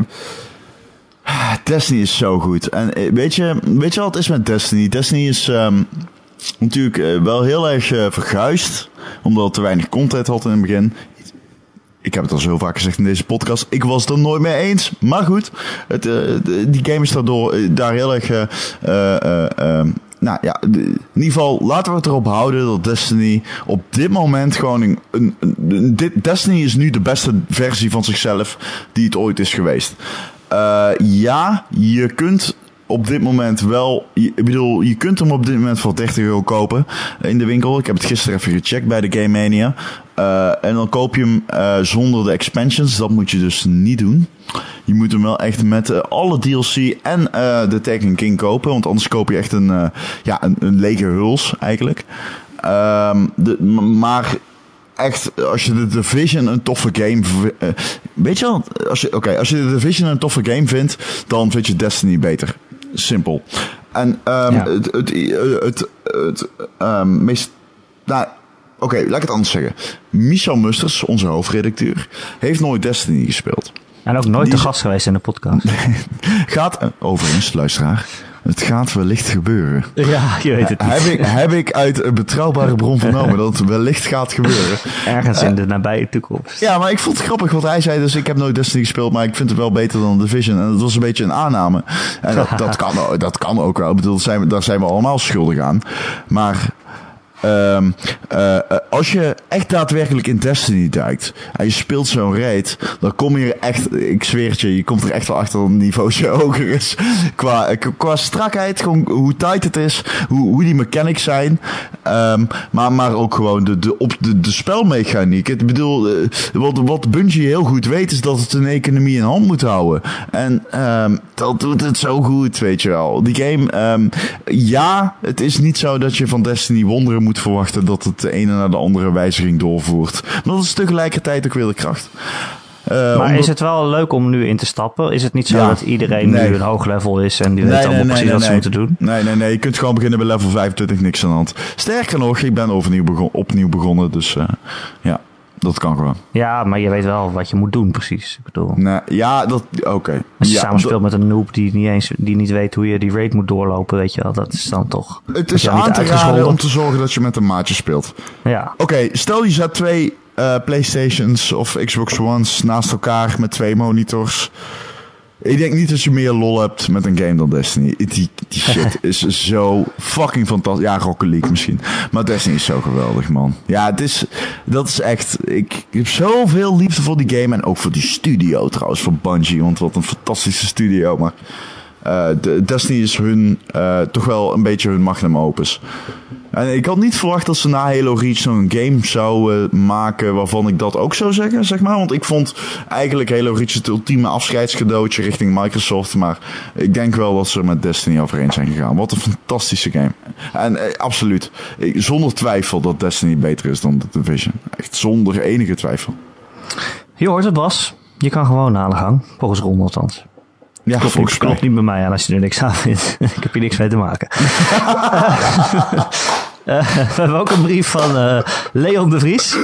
Destiny is zo goed. En eh, weet je, weet je wat het is met Destiny? Destiny is ehm, natuurlijk eh, wel heel erg eh, verguisd. Omdat het te weinig content had in het begin. Ik heb het al zo vaak gezegd in deze podcast. Ik was het er nooit mee eens. Maar goed, het, eh, die game is daardoor eh, daar heel erg. eh, nou ja, in ieder geval laten we het erop houden dat Destiny op dit moment gewoon een, Destiny is nu de beste versie van zichzelf die het ooit is geweest. Ja, je kunt op dit moment wel. Ik bedoel, je kunt hem op dit moment voor 30 euro kopen in de winkel. Ik heb het gisteren even gecheckt bij de Game Mania. Eh, en dan koop je hem eh, zonder de expansions. Dat moet je dus niet doen. Je moet hem wel echt met eh, alle DLC en de Taken King kopen. Want anders koop je echt een, ja, een, een lege huls eigenlijk. Ehm, de, maar echt, als je de Division een toffe game... weet je wel, als je, oké, als je de Division een toffe game vindt, dan vind je Destiny beter. Simpel. En ehm, Ja. het, het, het, het, ehm, meest... Nou, oké, laat ik het anders zeggen. Michel Musters, onze hoofdredacteur, heeft nooit Destiny gespeeld. En ook nooit Die te is- gast geweest in de podcast. Gaat, eh, overigens, luisteraar, het gaat wellicht gebeuren. Ja, je weet het niet. Heb ik, heb ik uit een betrouwbare bron vernomen dat het wellicht gaat gebeuren. Ergens in de nabije toekomst. Ja, maar ik vond het grappig wat hij zei. Dus ik heb nooit Destiny gespeeld, maar ik vind het wel beter dan Division. En dat was een beetje een aanname. En dat, dat, kan, dat kan ook wel. Ik bedoel, zijn, daar zijn we allemaal schuldig aan. Maar eh, als je echt daadwerkelijk in Destiny duikt en je speelt zo'n raid, dan kom je er echt, ik zweer het je, je komt er echt wel achter dat een niveautje hoger is. Qua, eh, qua strakheid, gewoon hoe tight het is, hoe, hoe die mechanics zijn. Ehm, maar, maar ook gewoon de, de, op de, de spelmechaniek. Ik bedoel, wat, wat Bungie heel goed weet, is dat het een economie in hand moet houden. En ehm, dat doet het zo goed, weet je wel. Die game, ehm, ja, het is niet zo dat je van Destiny wonderen moet verwachten dat het de ene naar de andere wijziging doorvoert. Maar dat is tegelijkertijd ook weer de kracht. Eh, Maar omdat- is het wel leuk om nu in te stappen? Is het niet zo Ja. dat iedereen Nee. nu een hoog level is en die weet allemaal precies wat ze moeten doen? Nee, nee, nee. Je kunt gewoon beginnen bij level 25, niks aan de hand. Sterker nog, ik ben overnieuw begon, opnieuw begonnen, dus eh, ja, dat kan gewoon. Ja, maar je weet wel wat je moet doen precies. Ik bedoel, Nee, ja, dat, oké. als je ja, samen speelt met een noob die niet, eens, die niet weet hoe je die raid moet doorlopen, weet je wel, dat is dan toch... Het is aan te raden om te zorgen dat je met een maatje speelt. Ja, Oké, stel je zet twee eh, Playstations of Xbox Ones naast elkaar met twee monitors. Ik denk niet dat je meer lol hebt met een game dan Destiny. Die, die shit is zo fucking fantastisch. Ja, Rocket League misschien. Maar Destiny is zo geweldig, man. Ja, het is, dat is echt... Ik, ik heb zoveel liefde voor die game. En ook voor die studio trouwens, voor Bungie. Want wat een fantastische studio. Maar eh, de, Destiny is hun, eh, toch wel een beetje hun magnum opus. En ik had niet verwacht dat ze na Halo Reach een game zouden maken waarvan ik dat ook zou zeggen, zeg maar. Want ik vond eigenlijk Halo Reach het ultieme afscheidscadeautje richting Microsoft. Maar ik denk wel dat ze met Destiny overheen zijn gegaan. Wat een fantastische game. En eh, absoluut, zonder twijfel dat Destiny beter is dan The Division. Echt zonder enige twijfel. je hoort het Bas. Je kan gewoon aan de gang, volgens Ron althans. Ja, Klopt, volgens klopt niet bij mij aan als je er niks aan vindt. ik heb hier niks mee te maken. Eh, we hebben ook een brief van eh, Leon de Vries.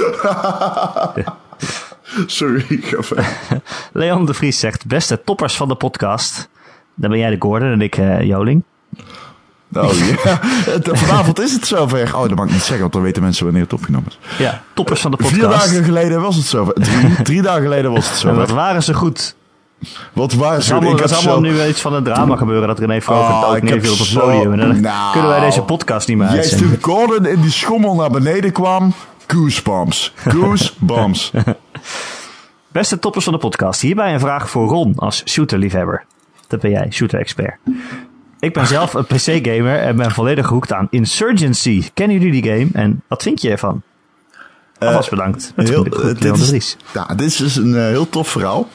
Sorry, ik ga verder. Leon de Vries zegt, beste toppers van de podcast. Dan ben jij de Gordon en ik eh, Joling. Oh ja, vanavond is het zover. Oh, dat mag ik niet zeggen, want dan weten mensen wanneer het opgenomen is. Ja, toppers van de podcast. Vier dagen geleden was het zover. Drie, drie dagen geleden was het En wat zover. waren ze goed. Wat waar Er is allemaal, Ik er allemaal nu iets van een drama gebeuren dat René Vroger Oh, heb neerviel op het zo- podium. En dan Nou. kunnen wij deze podcast niet meer Jij uitzenden. toen Gordon in die schommel naar beneden kwam. Goosebumps. Goosebumps. Beste toppers van de podcast. Hierbij een vraag voor Ron als shooterliefhebber. Dat ben jij, shooter-expert. Ik ben zelf een PC-gamer en ben volledig gehoekt aan Insurgency. Kennen jullie die game en wat vind je ervan? Alvast bedankt. Met heel, eh, dit is, dit is dus een eh, heel tof verhaal.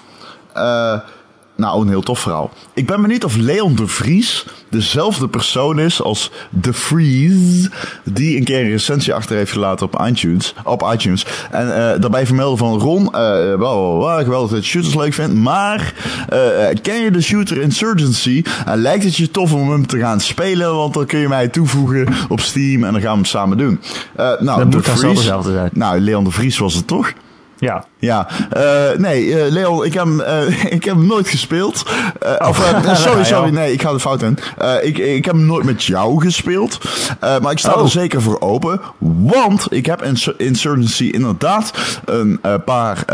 Eh, nou, een heel tof verhaal. Ik ben benieuwd of Leon de Vries dezelfde persoon is als The Freeze, die een keer een recensie achter heeft gelaten op iTunes. Op iTunes. En uh, daarbij vermelden van Ron, uh, wel, wel, geweldig dat je shooters leuk vindt, maar uh, ken je de shooter Insurgency? En lijkt het je tof om hem te gaan spelen, want dan kun je mij toevoegen op Steam en dan gaan we hem samen doen. nou, dat moet Vries, dezelfde zijn. Nou, Leon de Vries was het toch? Ja. Ja, uh, nee, uh, Leon, ik heb, uh, ik heb hem nooit gespeeld. Oh. Of, sorry, sorry, nee, ik ga de fout in. ik, ik heb hem nooit met jou gespeeld. maar ik sta oh. er zeker voor open. Want ik heb in Insurgency inderdaad een paar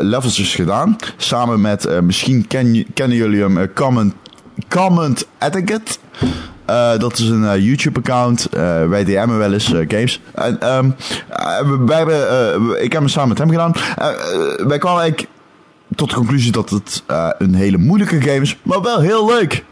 levels gedaan. Samen met, misschien ken, kennen jullie hem, Comment, Comment Etiquette. Uh, dat is een uh, YouTube-account. Uh, wij DM'en wel eens games. En hebben, ik heb hem samen met hem gedaan. wij kwamen eigenlijk tot de conclusie dat het een hele moeilijke game is, maar wel heel leuk.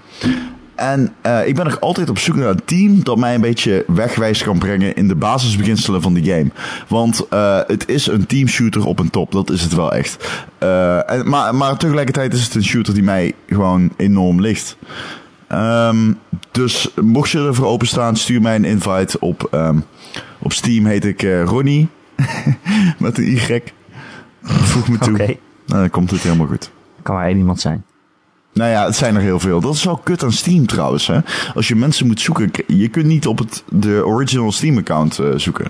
En ik ben nog altijd op zoek naar een team dat mij een beetje wegwijs kan brengen in de basisbeginselen van die game. Want het is een teamshooter op een top, dat is het wel echt. en, maar, maar tegelijkertijd is het een shooter die mij gewoon enorm ligt. Um, dus mocht je ervoor openstaan, stuur mij een invite op, um, op Steam. Heet ik uh, Ronnie. Met een Y. Voeg me toe. Oké. Okay. Nou, dan komt het helemaal goed. Kan maar één iemand zijn. Nou ja, het zijn er heel veel. Dat is wel kut aan Steam trouwens. Hè? Als je mensen moet zoeken, je kunt niet op het, de original Steam-account uh, zoeken.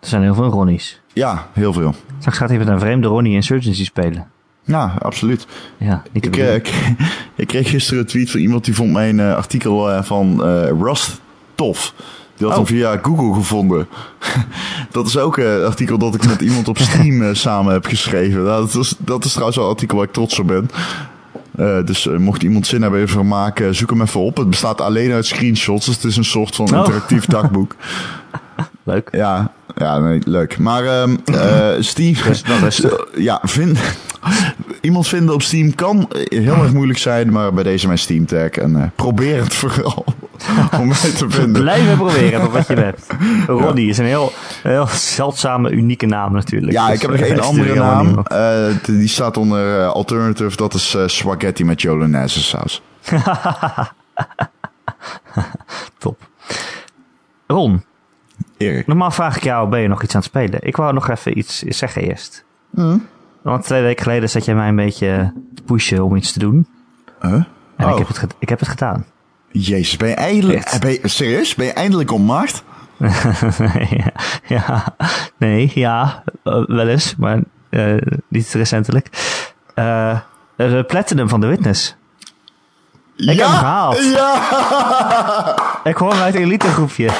Er zijn heel veel Ronnies. Ja, heel veel. Straks gaat met een vreemde Ronnie Insurgency spelen. Ja, absoluut. Ja, ik, uh, ik, kreeg gisteren een tweet van iemand die vond mijn uh, artikel uh, van Rust tof. Die had oh. hem via Google gevonden. dat is ook een artikel dat ik met iemand op Steam samen heb geschreven. Nou, dat, is, dat is trouwens wel een artikel waar ik trots op ben. dus mocht iemand zin hebben even maken, zoek hem even op. Het bestaat alleen uit screenshots, dus het is een soort van oh. interactief dagboek. Leuk. Ja, ja nee, leuk. Maar um, Steve, ja, vind, Iemand vinden op Steam kan heel erg moeilijk zijn, maar bij deze mijn Steam tag. En uh, probeer het vooral om mij te vinden. Blijven proberen op wat je hebt. Ronnie is een heel, heel zeldzame, unieke naam natuurlijk. Ja, ik heb nog één andere naam. Uh, die staat onder uh, Alternative. Dat is Spaghetti met Jolonaise saus. Top. Ron. Erik. Normaal vraag ik jou, ben je nog iets aan het spelen? Ik wou nog even iets zeggen eerst. Mm. Want twee weken geleden zat jij mij een beetje te pushen om iets te doen. Huh? En ik, oh. heb het ik heb het gedaan. Jezus, ben je eindelijk... Ben je, serieus? Ben je eindelijk om macht? ja, nee, ja, eh, wel eens, maar uh, niet recentelijk. Uh, de Platinum van The Witness. Ik ja, heb hem gehaald. Ja! Ik hoor uit het elite groepje.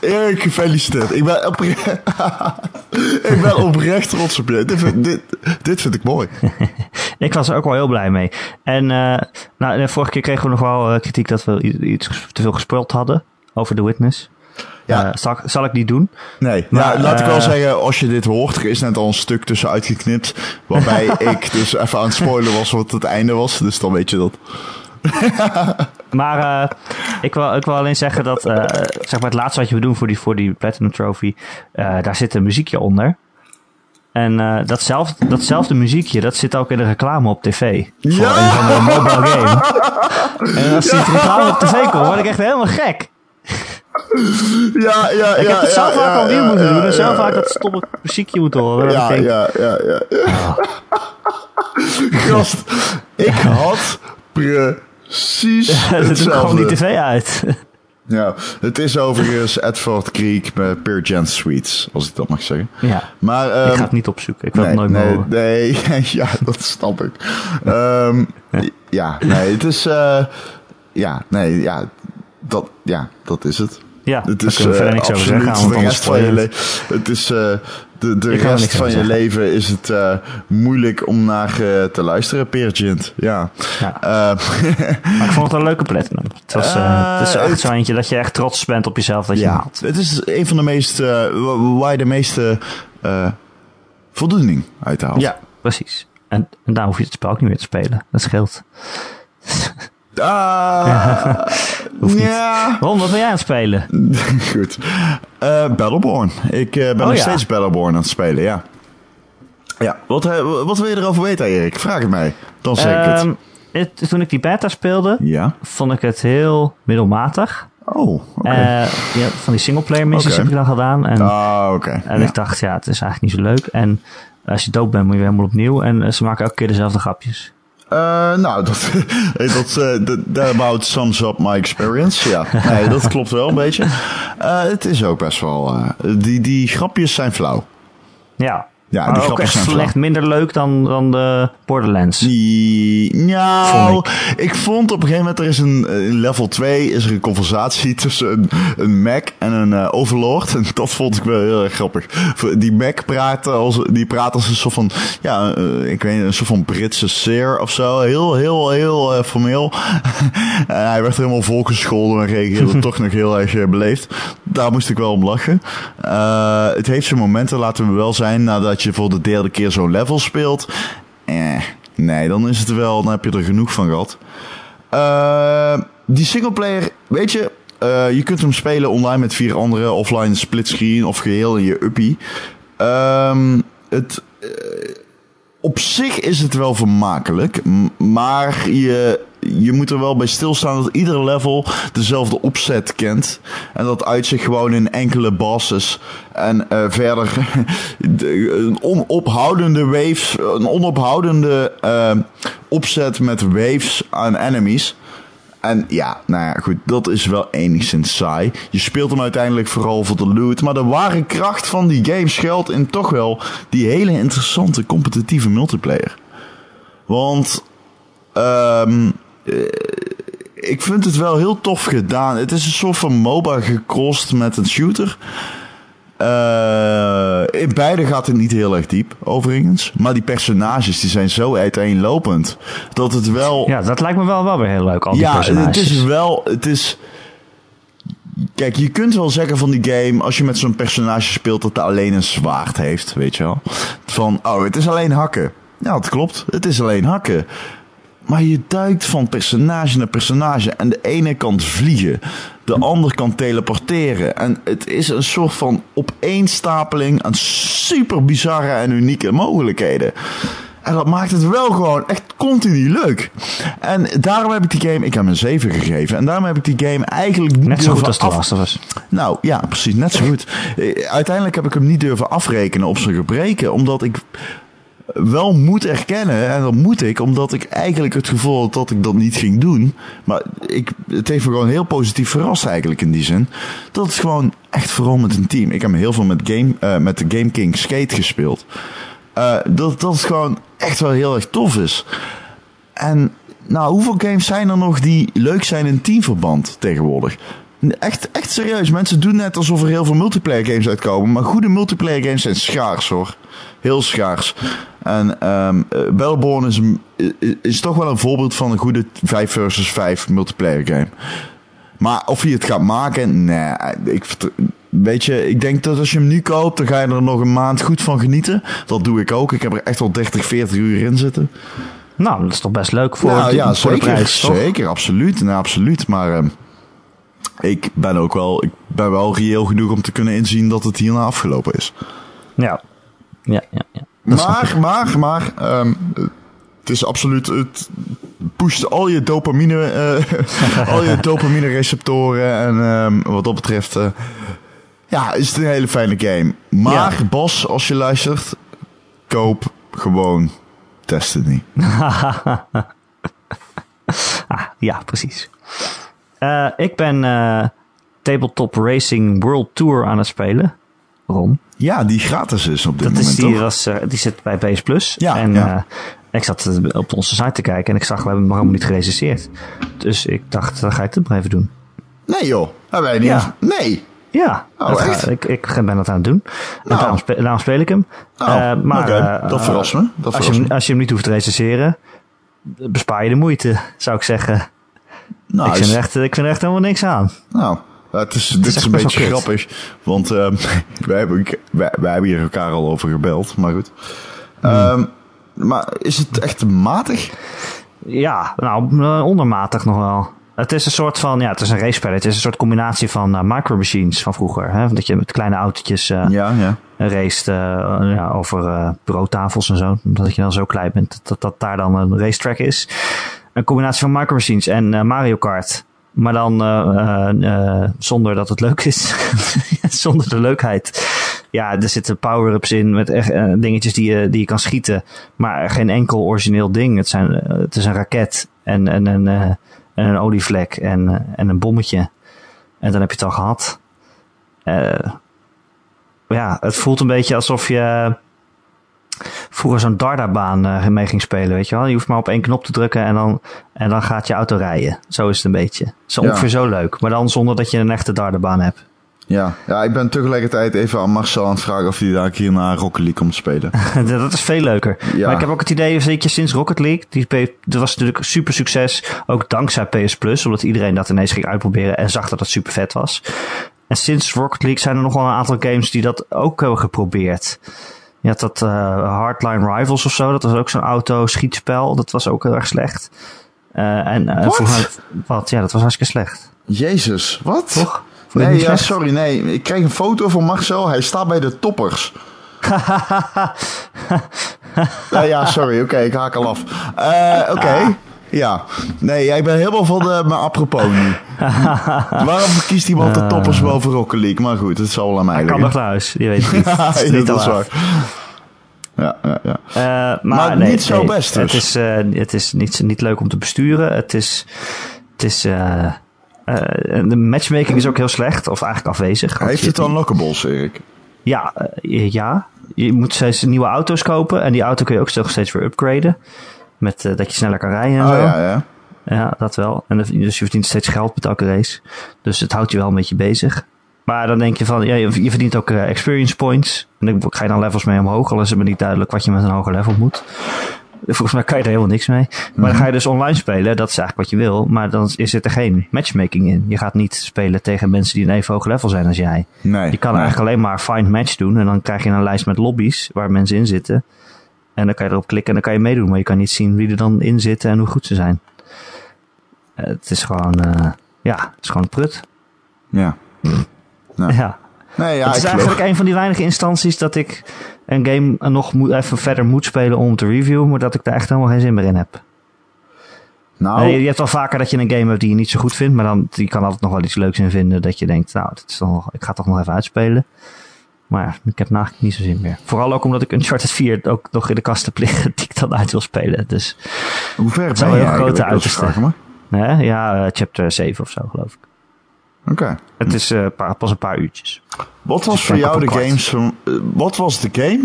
Erik, gefeliciteerd. Ik ben, oprecht, ik ben oprecht trots op je. Dit, dit, dit vind ik mooi. ik was er ook wel heel blij mee. En uh, nou, de vorige keer kregen we nog wel uh, kritiek dat we iets te veel gespeeld hadden over The Witness. Ja. Uh, zal, zal, ik niet doen. Nee, maar, laat ik wel zeggen, als je dit hoort, er is net al een stuk tussen uitgeknipt. Waarbij ik dus even aan het spoilen was wat het einde was. Dus dan weet je dat. maar uh, ik, wil, ik wil alleen zeggen dat uh, zeg maar het laatste wat je we doen voor die, voor die Platinum Trophy, uh, daar zit een muziekje onder. En datzelfde, datzelfde muziekje, dat zit ook in de reclame op tv. Voor ja! een van de mobile game. en als die reclame op tv komt, word ik echt helemaal gek. Ja, ja, ik ja. heb het zo ja, vaak moeten doen. En zo vaak dat stomme muziekje moeten horen. Ja, ja, ja, ja. ja. Gast, ik had precies Dat doet gewoon die tv uit. Ja, het is overigens Edward Creek met Peer Gen Sweets, als ik dat mag zeggen. Ja, maar, um, ik ga het niet opzoeken. Ik wil nee, het nooit nee, Nee, ja, dat snap ik. um, ja, nee, het is... Uh, ja, nee, ja dat, ja, dat is het. Ja, het is uh, niks over zeggen. Leven. Het is uh, de, de rest van je leven is het uh, moeilijk om naar uh, te luisteren, Peergint. Ja. ja. maar ik vond het een leuke platinum. Het, was, het is echt zo eentje dat je echt trots bent op jezelf dat je ja, haalt. Het is een van de meest, waar je de meeste voldoening uit haalt. Ja, precies. En, en daar hoef je het spel ook niet meer te spelen. Dat scheelt. Ah, ja. Ron, wat ben jij aan het spelen? Goed. Uh, Battleborn. Ik uh, ben oh, nog ja. steeds Battleborn aan het spelen, ja. Ja, wat, eh, wat wil je erover weten, Erik? Vraag het mij. Dan zeg ik het. Ehm, het- Toen ik die beta speelde, Ja. vond ik het heel middelmatig. Oh, oké. Eh, ja, van die singleplayer missies heb ik dan gedaan. En, ah, oké. en Ja. ik dacht, ja, het is eigenlijk niet zo leuk. En als je dood bent, moet je weer helemaal opnieuw. En eh, ze maken elke keer dezelfde grapjes. Eh, nou, dat, dat, eh, dat, that about sums up my experience. Ja, nee, dat klopt wel een beetje. Eh, het is ook best wel... die, die grapjes zijn flauw. Ja, Ja, die maar ook grapjes echt zijn slecht minder leuk dan, dan de Borderlands. Die, nou, Vond ik. vond op een gegeven moment, er is een, eh, in level 2 is er een conversatie tussen een, een Mac en een eh, Overlord. En dat vond ik wel heel erg grappig. Die Mac praat als, die praat als een soort van, ja, eh, ik weet een soort van Britse seer of zo. Heel, heel, heel formeel. en hij werd helemaal volgescholden en reageerde toch nog heel erg beleefd. Daar moest ik wel om lachen. Het heeft zijn momenten, laten we wel zijn, nadat je voor de derde keer zo'n level speelt. Eh, nee, dan is het wel, dan heb je er genoeg van gehad. Eh, die singleplayer, weet je, eh, je kunt hem spelen online met vier anderen, offline splitscreen of geheel in je uppie. Ehm, het, eh, op zich is het wel vermakelijk, maar je, je moet er wel bij stilstaan dat ieder level dezelfde opzet kent. En dat uit zich gewoon in enkele bosses. En eh, verder de- een onophoudende waves, een onophoudende eh, opzet met waves aan enemies. En ja, nou ja, goed, dat is wel enigszins saai. Je speelt hem uiteindelijk vooral voor de loot. Maar de ware kracht van die game schuilt in toch wel die hele interessante competitieve multiplayer. Want ehm eh, ik vind het wel heel tof gedaan. Het is een soort van MOBA gecrossed met een shooter. Eh, in beide gaat het niet heel erg diep, overigens. Maar die personages die zijn zo uiteenlopend. Dat het wel... Ja, dat lijkt me wel, wel weer heel leuk, al die Ja, personages. het is wel. Het is. Kijk, je kunt wel zeggen van die game, als je met zo'n personage speelt dat hij alleen een zwaard heeft, weet je wel. Van, oh, het is alleen hakken. Ja, dat klopt. Het is alleen hakken. Maar je duikt van personage naar personage. En de ene kan vliegen. De ander kan teleporteren. En het is een soort van opeenstapeling aan super bizarre en unieke mogelijkheden. En dat maakt het wel gewoon echt continu leuk. En daarom heb ik die game, ik heb een 7 gegeven. En daarom heb ik die game eigenlijk niet Net zo goed als de of Us. nou ja, precies, net zo goed. Eh, Uiteindelijk heb ik hem niet durven afrekenen op zijn gebreken, omdat ik wel moet erkennen, en dat moet ik, omdat ik eigenlijk het gevoel had dat ik dat niet ging doen. Maar ik, het heeft me gewoon heel positief verrast eigenlijk in die zin. Dat het gewoon echt vooral met een team. Ik heb heel veel met, game, eh, met de Game King Skate gespeeld. Eh, dat, dat het gewoon echt wel heel erg tof is. En nou, hoeveel games zijn er nog die leuk zijn in teamverband tegenwoordig? Echt, echt serieus. Mensen doen net alsof er heel veel multiplayer games uitkomen. Maar goede multiplayer games zijn schaars hoor. Heel schaars. En Battleborn is, is, toch wel een voorbeeld van een goede 5 versus 5 multiplayer game. Maar of je het gaat maken, nee. Ik, weet je, ik denk dat als je hem nu koopt, dan ga je er nog een maand goed van genieten. Dat doe ik ook. Ik heb er echt al 30, 40 uur in zitten. Nou, dat is toch best leuk voor, Nou, de, ja, voor de zeker, prijs, toch? zeker, absoluut, nou, absoluut. Maar ehm, ik ben ook wel, ik ben wel reëel genoeg om te kunnen inzien dat het hierna afgelopen is. Ja. Ja, ja, ja. Maar, maar, maar, ehm, het is absoluut, het pusht al je dopamine, eh, al je dopamine receptoren en ehm, wat dat betreft, eh, ja, is het een hele fijne game. Maar, Ja. Bas, als je luistert, koop gewoon Destiny. Ah, ja, precies. Eh, ik ben eh, Tabletop Racing World Tour aan het spelen. Ron. Ja, die gratis is op dit Dat moment, is die, toch? was, eh, die zit bij PS Plus. Ja, en ja. ik zat op onze site te kijken en ik zag, we hebben hem nog helemaal niet gerecenseerd. Dus ik dacht, dan ga ik het maar even doen. Nee joh, hebben wij niet. Ja. Nee. Ja, Oh, dat ga- ik, ik ben dat aan het doen. En Nou. daarom, spe- daarom speel ik hem. Oh, maar oké. Dat verrast me. Dat als, je verrast me. als je hem niet hoeft te recenseren, bespaar je de moeite, zou ik zeggen. Nou, ik, vind is- er echt, ik vind echt helemaal niks aan. nou het is, dit is, een beetje grappig. Want ehm, wij, hebben, wij, wij hebben hier elkaar al over gebeld. Maar goed. Hmm. Ehm, maar is het echt matig? Ja, nou, eh, ondermatig nog wel. het is een soort van, ja, het is een race Het is een soort combinatie van uh, micro machines van vroeger. Hè? Dat je met kleine autootjes uh, ja, ja. raced uh, ja, over bureautafels en zo. Omdat je dan zo klein bent dat, dat daar dan een racetrack is. Een combinatie van micro machines en Mario Kart. Maar dan zonder dat het leuk is. zonder de leukheid. Ja, er zitten power-ups in met echt, dingetjes die je, die je kan schieten. Maar geen enkel origineel ding. Het, zijn, het is een raket en, en, en en een olievlek en, eh, en een bommetje. En dan heb je het al gehad. Ja, het voelt een beetje alsof je vroeger zo'n dardabaan uh, mee ging spelen, weet je wel. Je hoeft maar op één knop te drukken en dan, en dan gaat je auto rijden. Zo is het een beetje. Zo ongeveer zo leuk, maar dan zonder dat je een echte dardabaan hebt. Ja, ja, ik ben tegelijkertijd even aan Marcel aan het vragen of hij daar keer naar Rocket League komt spelen. dat is veel leuker. Ja. Maar ik heb ook het idee, zeker sinds Rocket League, die, dat was natuurlijk super succes. Ook dankzij PS Plus, omdat iedereen dat ineens ging uitproberen en zag dat het super vet was. En sinds Rocket League zijn er nog wel een aantal games die dat ook hebben geprobeerd. Je had dat uh, Hardline Rivals of zo, dat was ook zo'n auto-schietspel. Dat was ook heel erg slecht. Uh, en uh, wat? wat? Ja, dat was hartstikke slecht. Jezus, wat? Toch? Nee, ja, sorry, nee. Ik kreeg een foto van Marcel. Hij staat bij de toppers. ja, ja, sorry. Oké, ik haak al af. Oké. Ja. Nee, jij bent helemaal van de, mijn apropos nu. Waarom kiest iemand de toppers boven Rocket League? Maar goed, het zal wel aan mij liggen. kan nog naar huis. Je weet het niet. Het is niet dat is waar. Ja, ja, ja. Uh, maar, maar nee, niet zo best dus. Het is, uh, het is niet, niet leuk om te besturen. Het is... Het is uh, uh, de matchmaking is ook heel slecht, of eigenlijk afwezig. Heeft het dan unlockables, Erik? Ja, ja. Je moet steeds nieuwe auto's kopen. En die auto kun je ook steeds weer upgraden. Met, uh, dat je sneller kan rijden en oh, zo. Ja, ja. ja, dat wel. En dus je verdient steeds geld met elke race. Dus het houdt je wel een beetje bezig. Maar dan denk je van, ja, je verdient ook experience points. En dan ga je dan levels mee omhoog. Al is het me niet duidelijk wat je met een hoger level moet. Volgens mij kan je er helemaal niks mee. Maar dan mhm. ga je dus online spelen, dat is eigenlijk wat je wil. Maar dan is er geen matchmaking in. Je gaat niet spelen tegen mensen die een even hoog level zijn als jij. Nee, je kan nee. eigenlijk alleen maar find match doen. En dan krijg je een lijst met lobby's waar mensen in zitten. En dan kan je erop klikken en dan kan je meedoen. Maar je kan niet zien wie er dan in zitten en hoe goed ze zijn. het is gewoon, uh, ja, het is gewoon prut. Ja. Nou. Ja. Nee, ja, het is eigenlijk een van die weinige instanties dat ik een game nog moet, even verder moet spelen om te reviewen, maar dat ik daar echt helemaal geen zin meer in heb. Nou, je hebt wel vaker dat je een game hebt die je niet zo goed vindt, maar dan je kan altijd nog wel iets leuks in vinden dat je denkt, nou, dat is toch, ik ga toch nog even uitspelen. Maar ja, ik heb eigenlijk niet zo zin meer. Vooral ook omdat ik Uncharted 4 ook nog in de kast heb liggen die ik dan uit wil spelen. Dus hoe ver ben je? Een grote uiterste. Nee, ja, uh, chapter 7 of zo geloof ik. Oké. Het is uh, pas een paar uurtjes. Wat was voor jou de games van, uh, wat was de game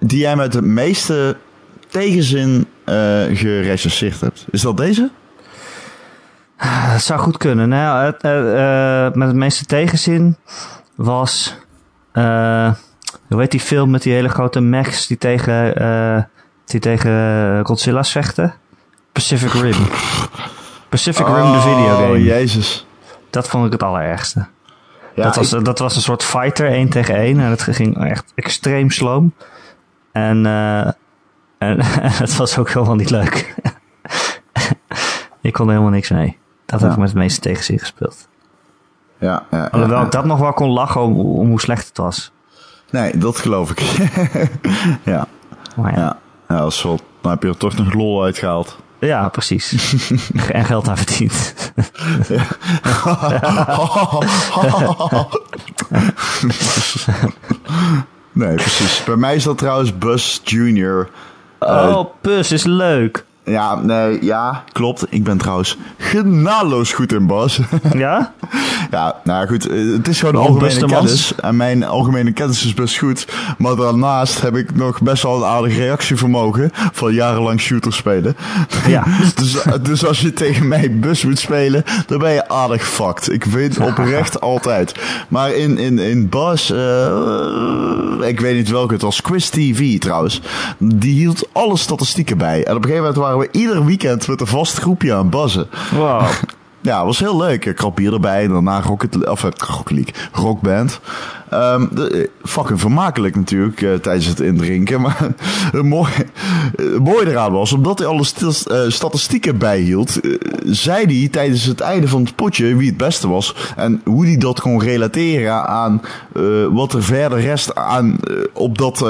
die jij met de meeste tegenzin gerecenseerd hebt? Is dat deze? Het zou goed kunnen. Nou, met het meeste tegenzin was. Hoe heet die film met die hele grote mechs die tegen, die tegen Godzilla's vechten? Pacific Rim. Pacific Rim, de videogame. Oh, jezus. Dat vond ik het allerergste. Ja, dat, was, dat was een soort fighter, één tegen één. En het ging echt extreem sloom. En, uh, en het was ook helemaal niet leuk. ik kon er helemaal niks mee. Dat ja. heb ik met het meeste tegenzin gespeeld. Ja, ja, Alhoewel ik dat nog wel kon lachen om, om, hoe slecht het was. Nee, dat geloof ik. ja. Ja. ja. Is wel, dan heb je er toch nog lol uitgehaald. Ja, precies. en geld aan verdiend. nee, precies. Bij mij is dat trouwens Bus Junior. Oh, uh, Bus is leuk. Ja, nee, ja, klopt. Ik ben trouwens genadeloos goed in Bas. Ja? ja, nou goed, eh, het is gewoon een algemene kennis. En mijn algemene kennis is best goed. Maar daarnaast heb ik nog best wel een aardig reactievermogen van jarenlang shooter spelen. Ja. dus, dus als je tegen mij bus moet spelen, dan ben je aardig fucked. Ik weet oprecht altijd. Maar in, in, in Bas, uh, ik weet niet welke, het was Quiz TV trouwens. Die hield alle statistieken bij. En op een gegeven moment waren we ieder weekend met een vast groepje aan. Wow. Ja, was heel leuk. Bier erbij en daarna Rocket, of, eh, Rocket League, Rockband. Ehm, de- eh, fucking vermakelijk natuurlijk eh, tijdens het indrinken. Maar het mooie, het mooie eraan was, omdat hij alle stil- statistieken bijhield, zei hij tijdens het einde van het potje wie het beste was. En hoe hij dat kon relateren aan wat er verder rest aan, op, dat,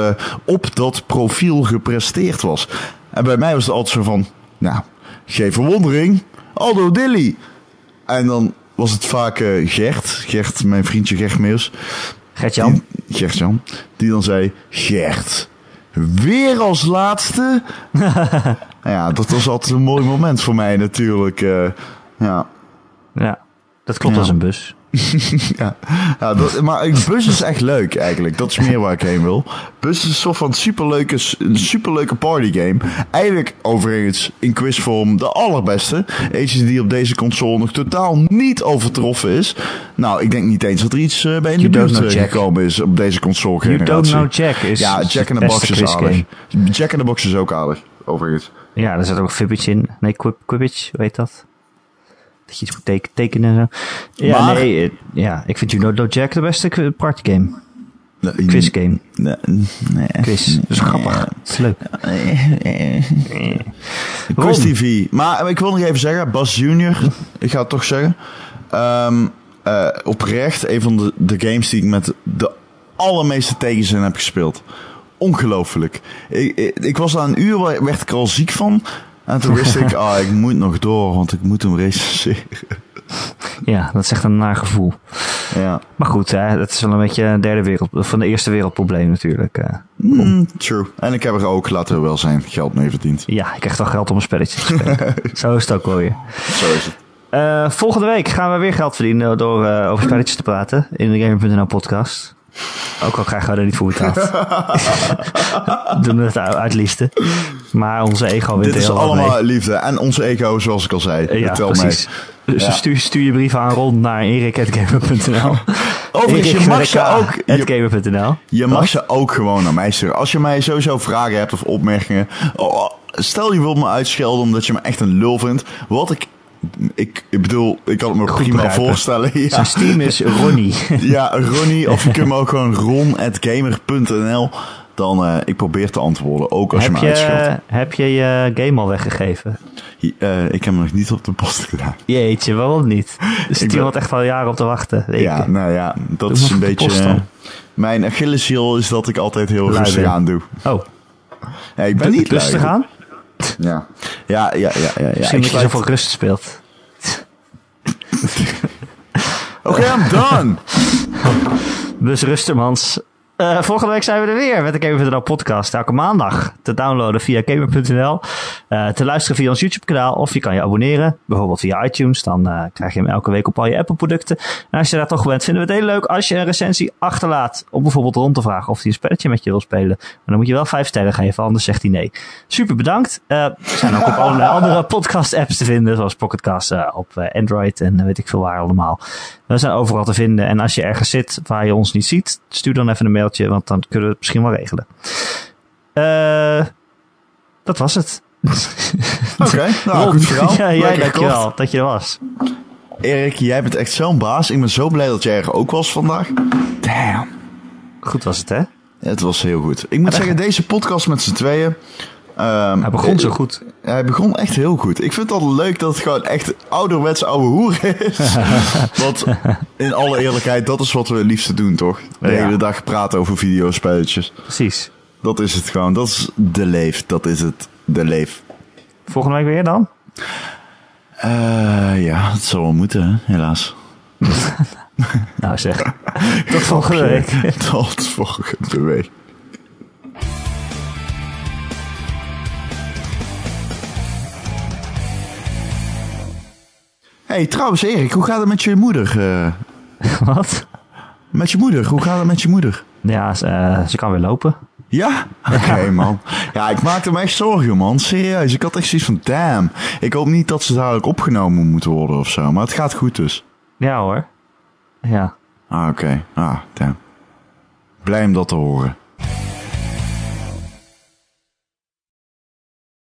op dat profiel gepresteerd was. En bij mij was het altijd zo van, nou, geen verwondering, Aldo Dilly. En dan was het vaak eh, Gert, Gert, mijn vriendje Gert. Gert-Jan? Die- Gert-Jan. Die dan zei, Gert, weer als laatste? Nou ja, dat was altijd een mooi moment voor mij natuurlijk. eh, ja. Ja, dat klopt Ja. als een bus. ja. ja dat, maar bus is echt leuk eigenlijk. Dat is meer waar ik heen wil. Bus is een soort van superleuke, een superleuke partygame. Eigenlijk overigens in quizvorm de allerbeste. Eentje die op deze console nog totaal niet overtroffen is. Nou, ik denk niet eens dat er iets eh, bij in de You don't buurt know eh, gekomen is op deze console You don't know Jack is Ja, Jack in the Box is aardig. Jack in the Box is ook aardig, overigens. Ja, daar zit ook Fibbage in. Nee, Quib, Quibbage, weet dat? Dat je iets moet teken- tekenen en zo. Ja, Maar- nee, eh, ja, ik vind Know Jack de beste partygame. Nee, Quizgame. Nee, nee. Quiz. Dat is grappig. Dat is leuk. Quiz TV. Maar ik wil nog even zeggen, Bas Junior, ik ga het toch zeggen. Ehm, eh, oprecht, een van de, de games die ik met de allermeeste tegenzin heb gespeeld. Ongelooflijk. Ik, ik, ik was na een uur, werd ik er al ziek van. En toen wist ik, ah, ik moet nog door, want ik moet hem recenseren. Ja, dat is echt een naar gevoel. Ja, Maar goed, hè, dat is wel een beetje een derde wereld, van de eerste wereldprobleem natuurlijk. eh. Mm, true. En ik heb er ook, laten we wel zijn, geld mee verdiend. ja, ik krijg toch geld om een spelletje te spelen. Zo is het ook wel weer. Zo is het. Eh, volgende week gaan we weer geld verdienen door eh, over spelletjes te praten in de Gamer.nl podcast. Ook al krijgen we er niet voor betaald. Doen we het uit- uitliesten. Maar onze ego wint Dit is allemaal mee. liefde. En onze ego, zoals ik al zei. Ja, precies. Dus Ja. stuur, stuur je brieven aan rond naar erik.gamer.nl Overigens, je mag ze ook... Je, je mag ze ook gewoon naar mij sturen. Als je mij sowieso vragen hebt of opmerkingen... oh, stel je wilt me uitschelden omdat je me echt een lul vindt. Wat ik... Ik, ik bedoel, ik kan het me Goed prima begrijpen. voorstellen. Ja, Zijn Steam is Ronnie. ja, Ronnie. Of je kunt me ook gewoon ron.gamer.nl. Dan, eh, ik probeer te antwoorden. Ook als heb, je me uitscheldt. je, heb je je game al weggegeven? Eh, ik heb hem nog niet op de post gedaan. Jeetje, waarom niet? Er zit ben- iemand echt al jaren op te wachten. Ja, nou ja, dat Doe is een beetje... eh, mijn Achilleshiel is dat ik altijd heel rustig aan doe. Oh, Ja, ik ben niet rustig aan? Ja, ja, ja, ja. ja, ja. Misschien omdat je zoveel rust speelt. Oké, I'm done. Dus Rustermans. Eh volgende week zijn we er weer met de Gamer.nl podcast. Elke maandag te downloaden via Gamer.nl. eh, te luisteren via ons YouTube kanaal. Of je kan je abonneren. Bijvoorbeeld via iTunes. Dan eh, krijg je hem elke week op al je Apple producten. En als je daar toch bent, vinden we het heel leuk als je een recensie achterlaat. Om bijvoorbeeld rond te vragen of hij een spelletje met je wil spelen. Maar dan moet je wel vijf sterren geven, anders zegt hij nee. Super bedankt. We zijn ook op allerlei andere podcast apps te vinden. Zoals Pocketcast op Android en weet ik veel waar allemaal. We zijn overal te vinden. En als je ergens zit waar je ons niet ziet, stuur dan even een mailtje, want dan kunnen we het misschien wel regelen. Eh, dat was het. Oké, nou, goed verhaal. Ja, dankjewel kort. dat je er was. Erik, jij bent echt zo'n baas. Ik ben zo blij dat jij er ook was vandaag. Damn. Goed was het, hè? Het was heel goed. Ik moet zeggen, deze podcast met z'n tweeën... ehm, Hij begon zo goed. Hij begon echt heel goed. Ik vind het altijd leuk dat het gewoon echt ouderwets ouwe hoer is. Want in alle eerlijkheid, dat is wat we het liefste doen, toch? De Ja. hele dag praten over videospelletjes. Precies. Dat is het gewoon. Dat is de leef. Dat is het. De leef. Volgende week weer dan? Eh, ja, het zal wel moeten, hè? helaas. Nou zeg. Tot volgende week. Tot volgende week. Hey, trouwens Erik, hoe gaat het met je moeder? eh? Wat? met je moeder, hoe gaat het met je moeder? Ja, ze, eh, ze kan weer lopen. Ja? Oké, man. Ja, ik maakte me echt zorgen, man. Serieus. Ik had echt zoiets van, damn. Ik hoop niet dat ze dadelijk opgenomen moet worden of zo. Maar het gaat goed dus. Ja hoor. Ja. Ah, oké. Ah, damn. Blij om dat te horen.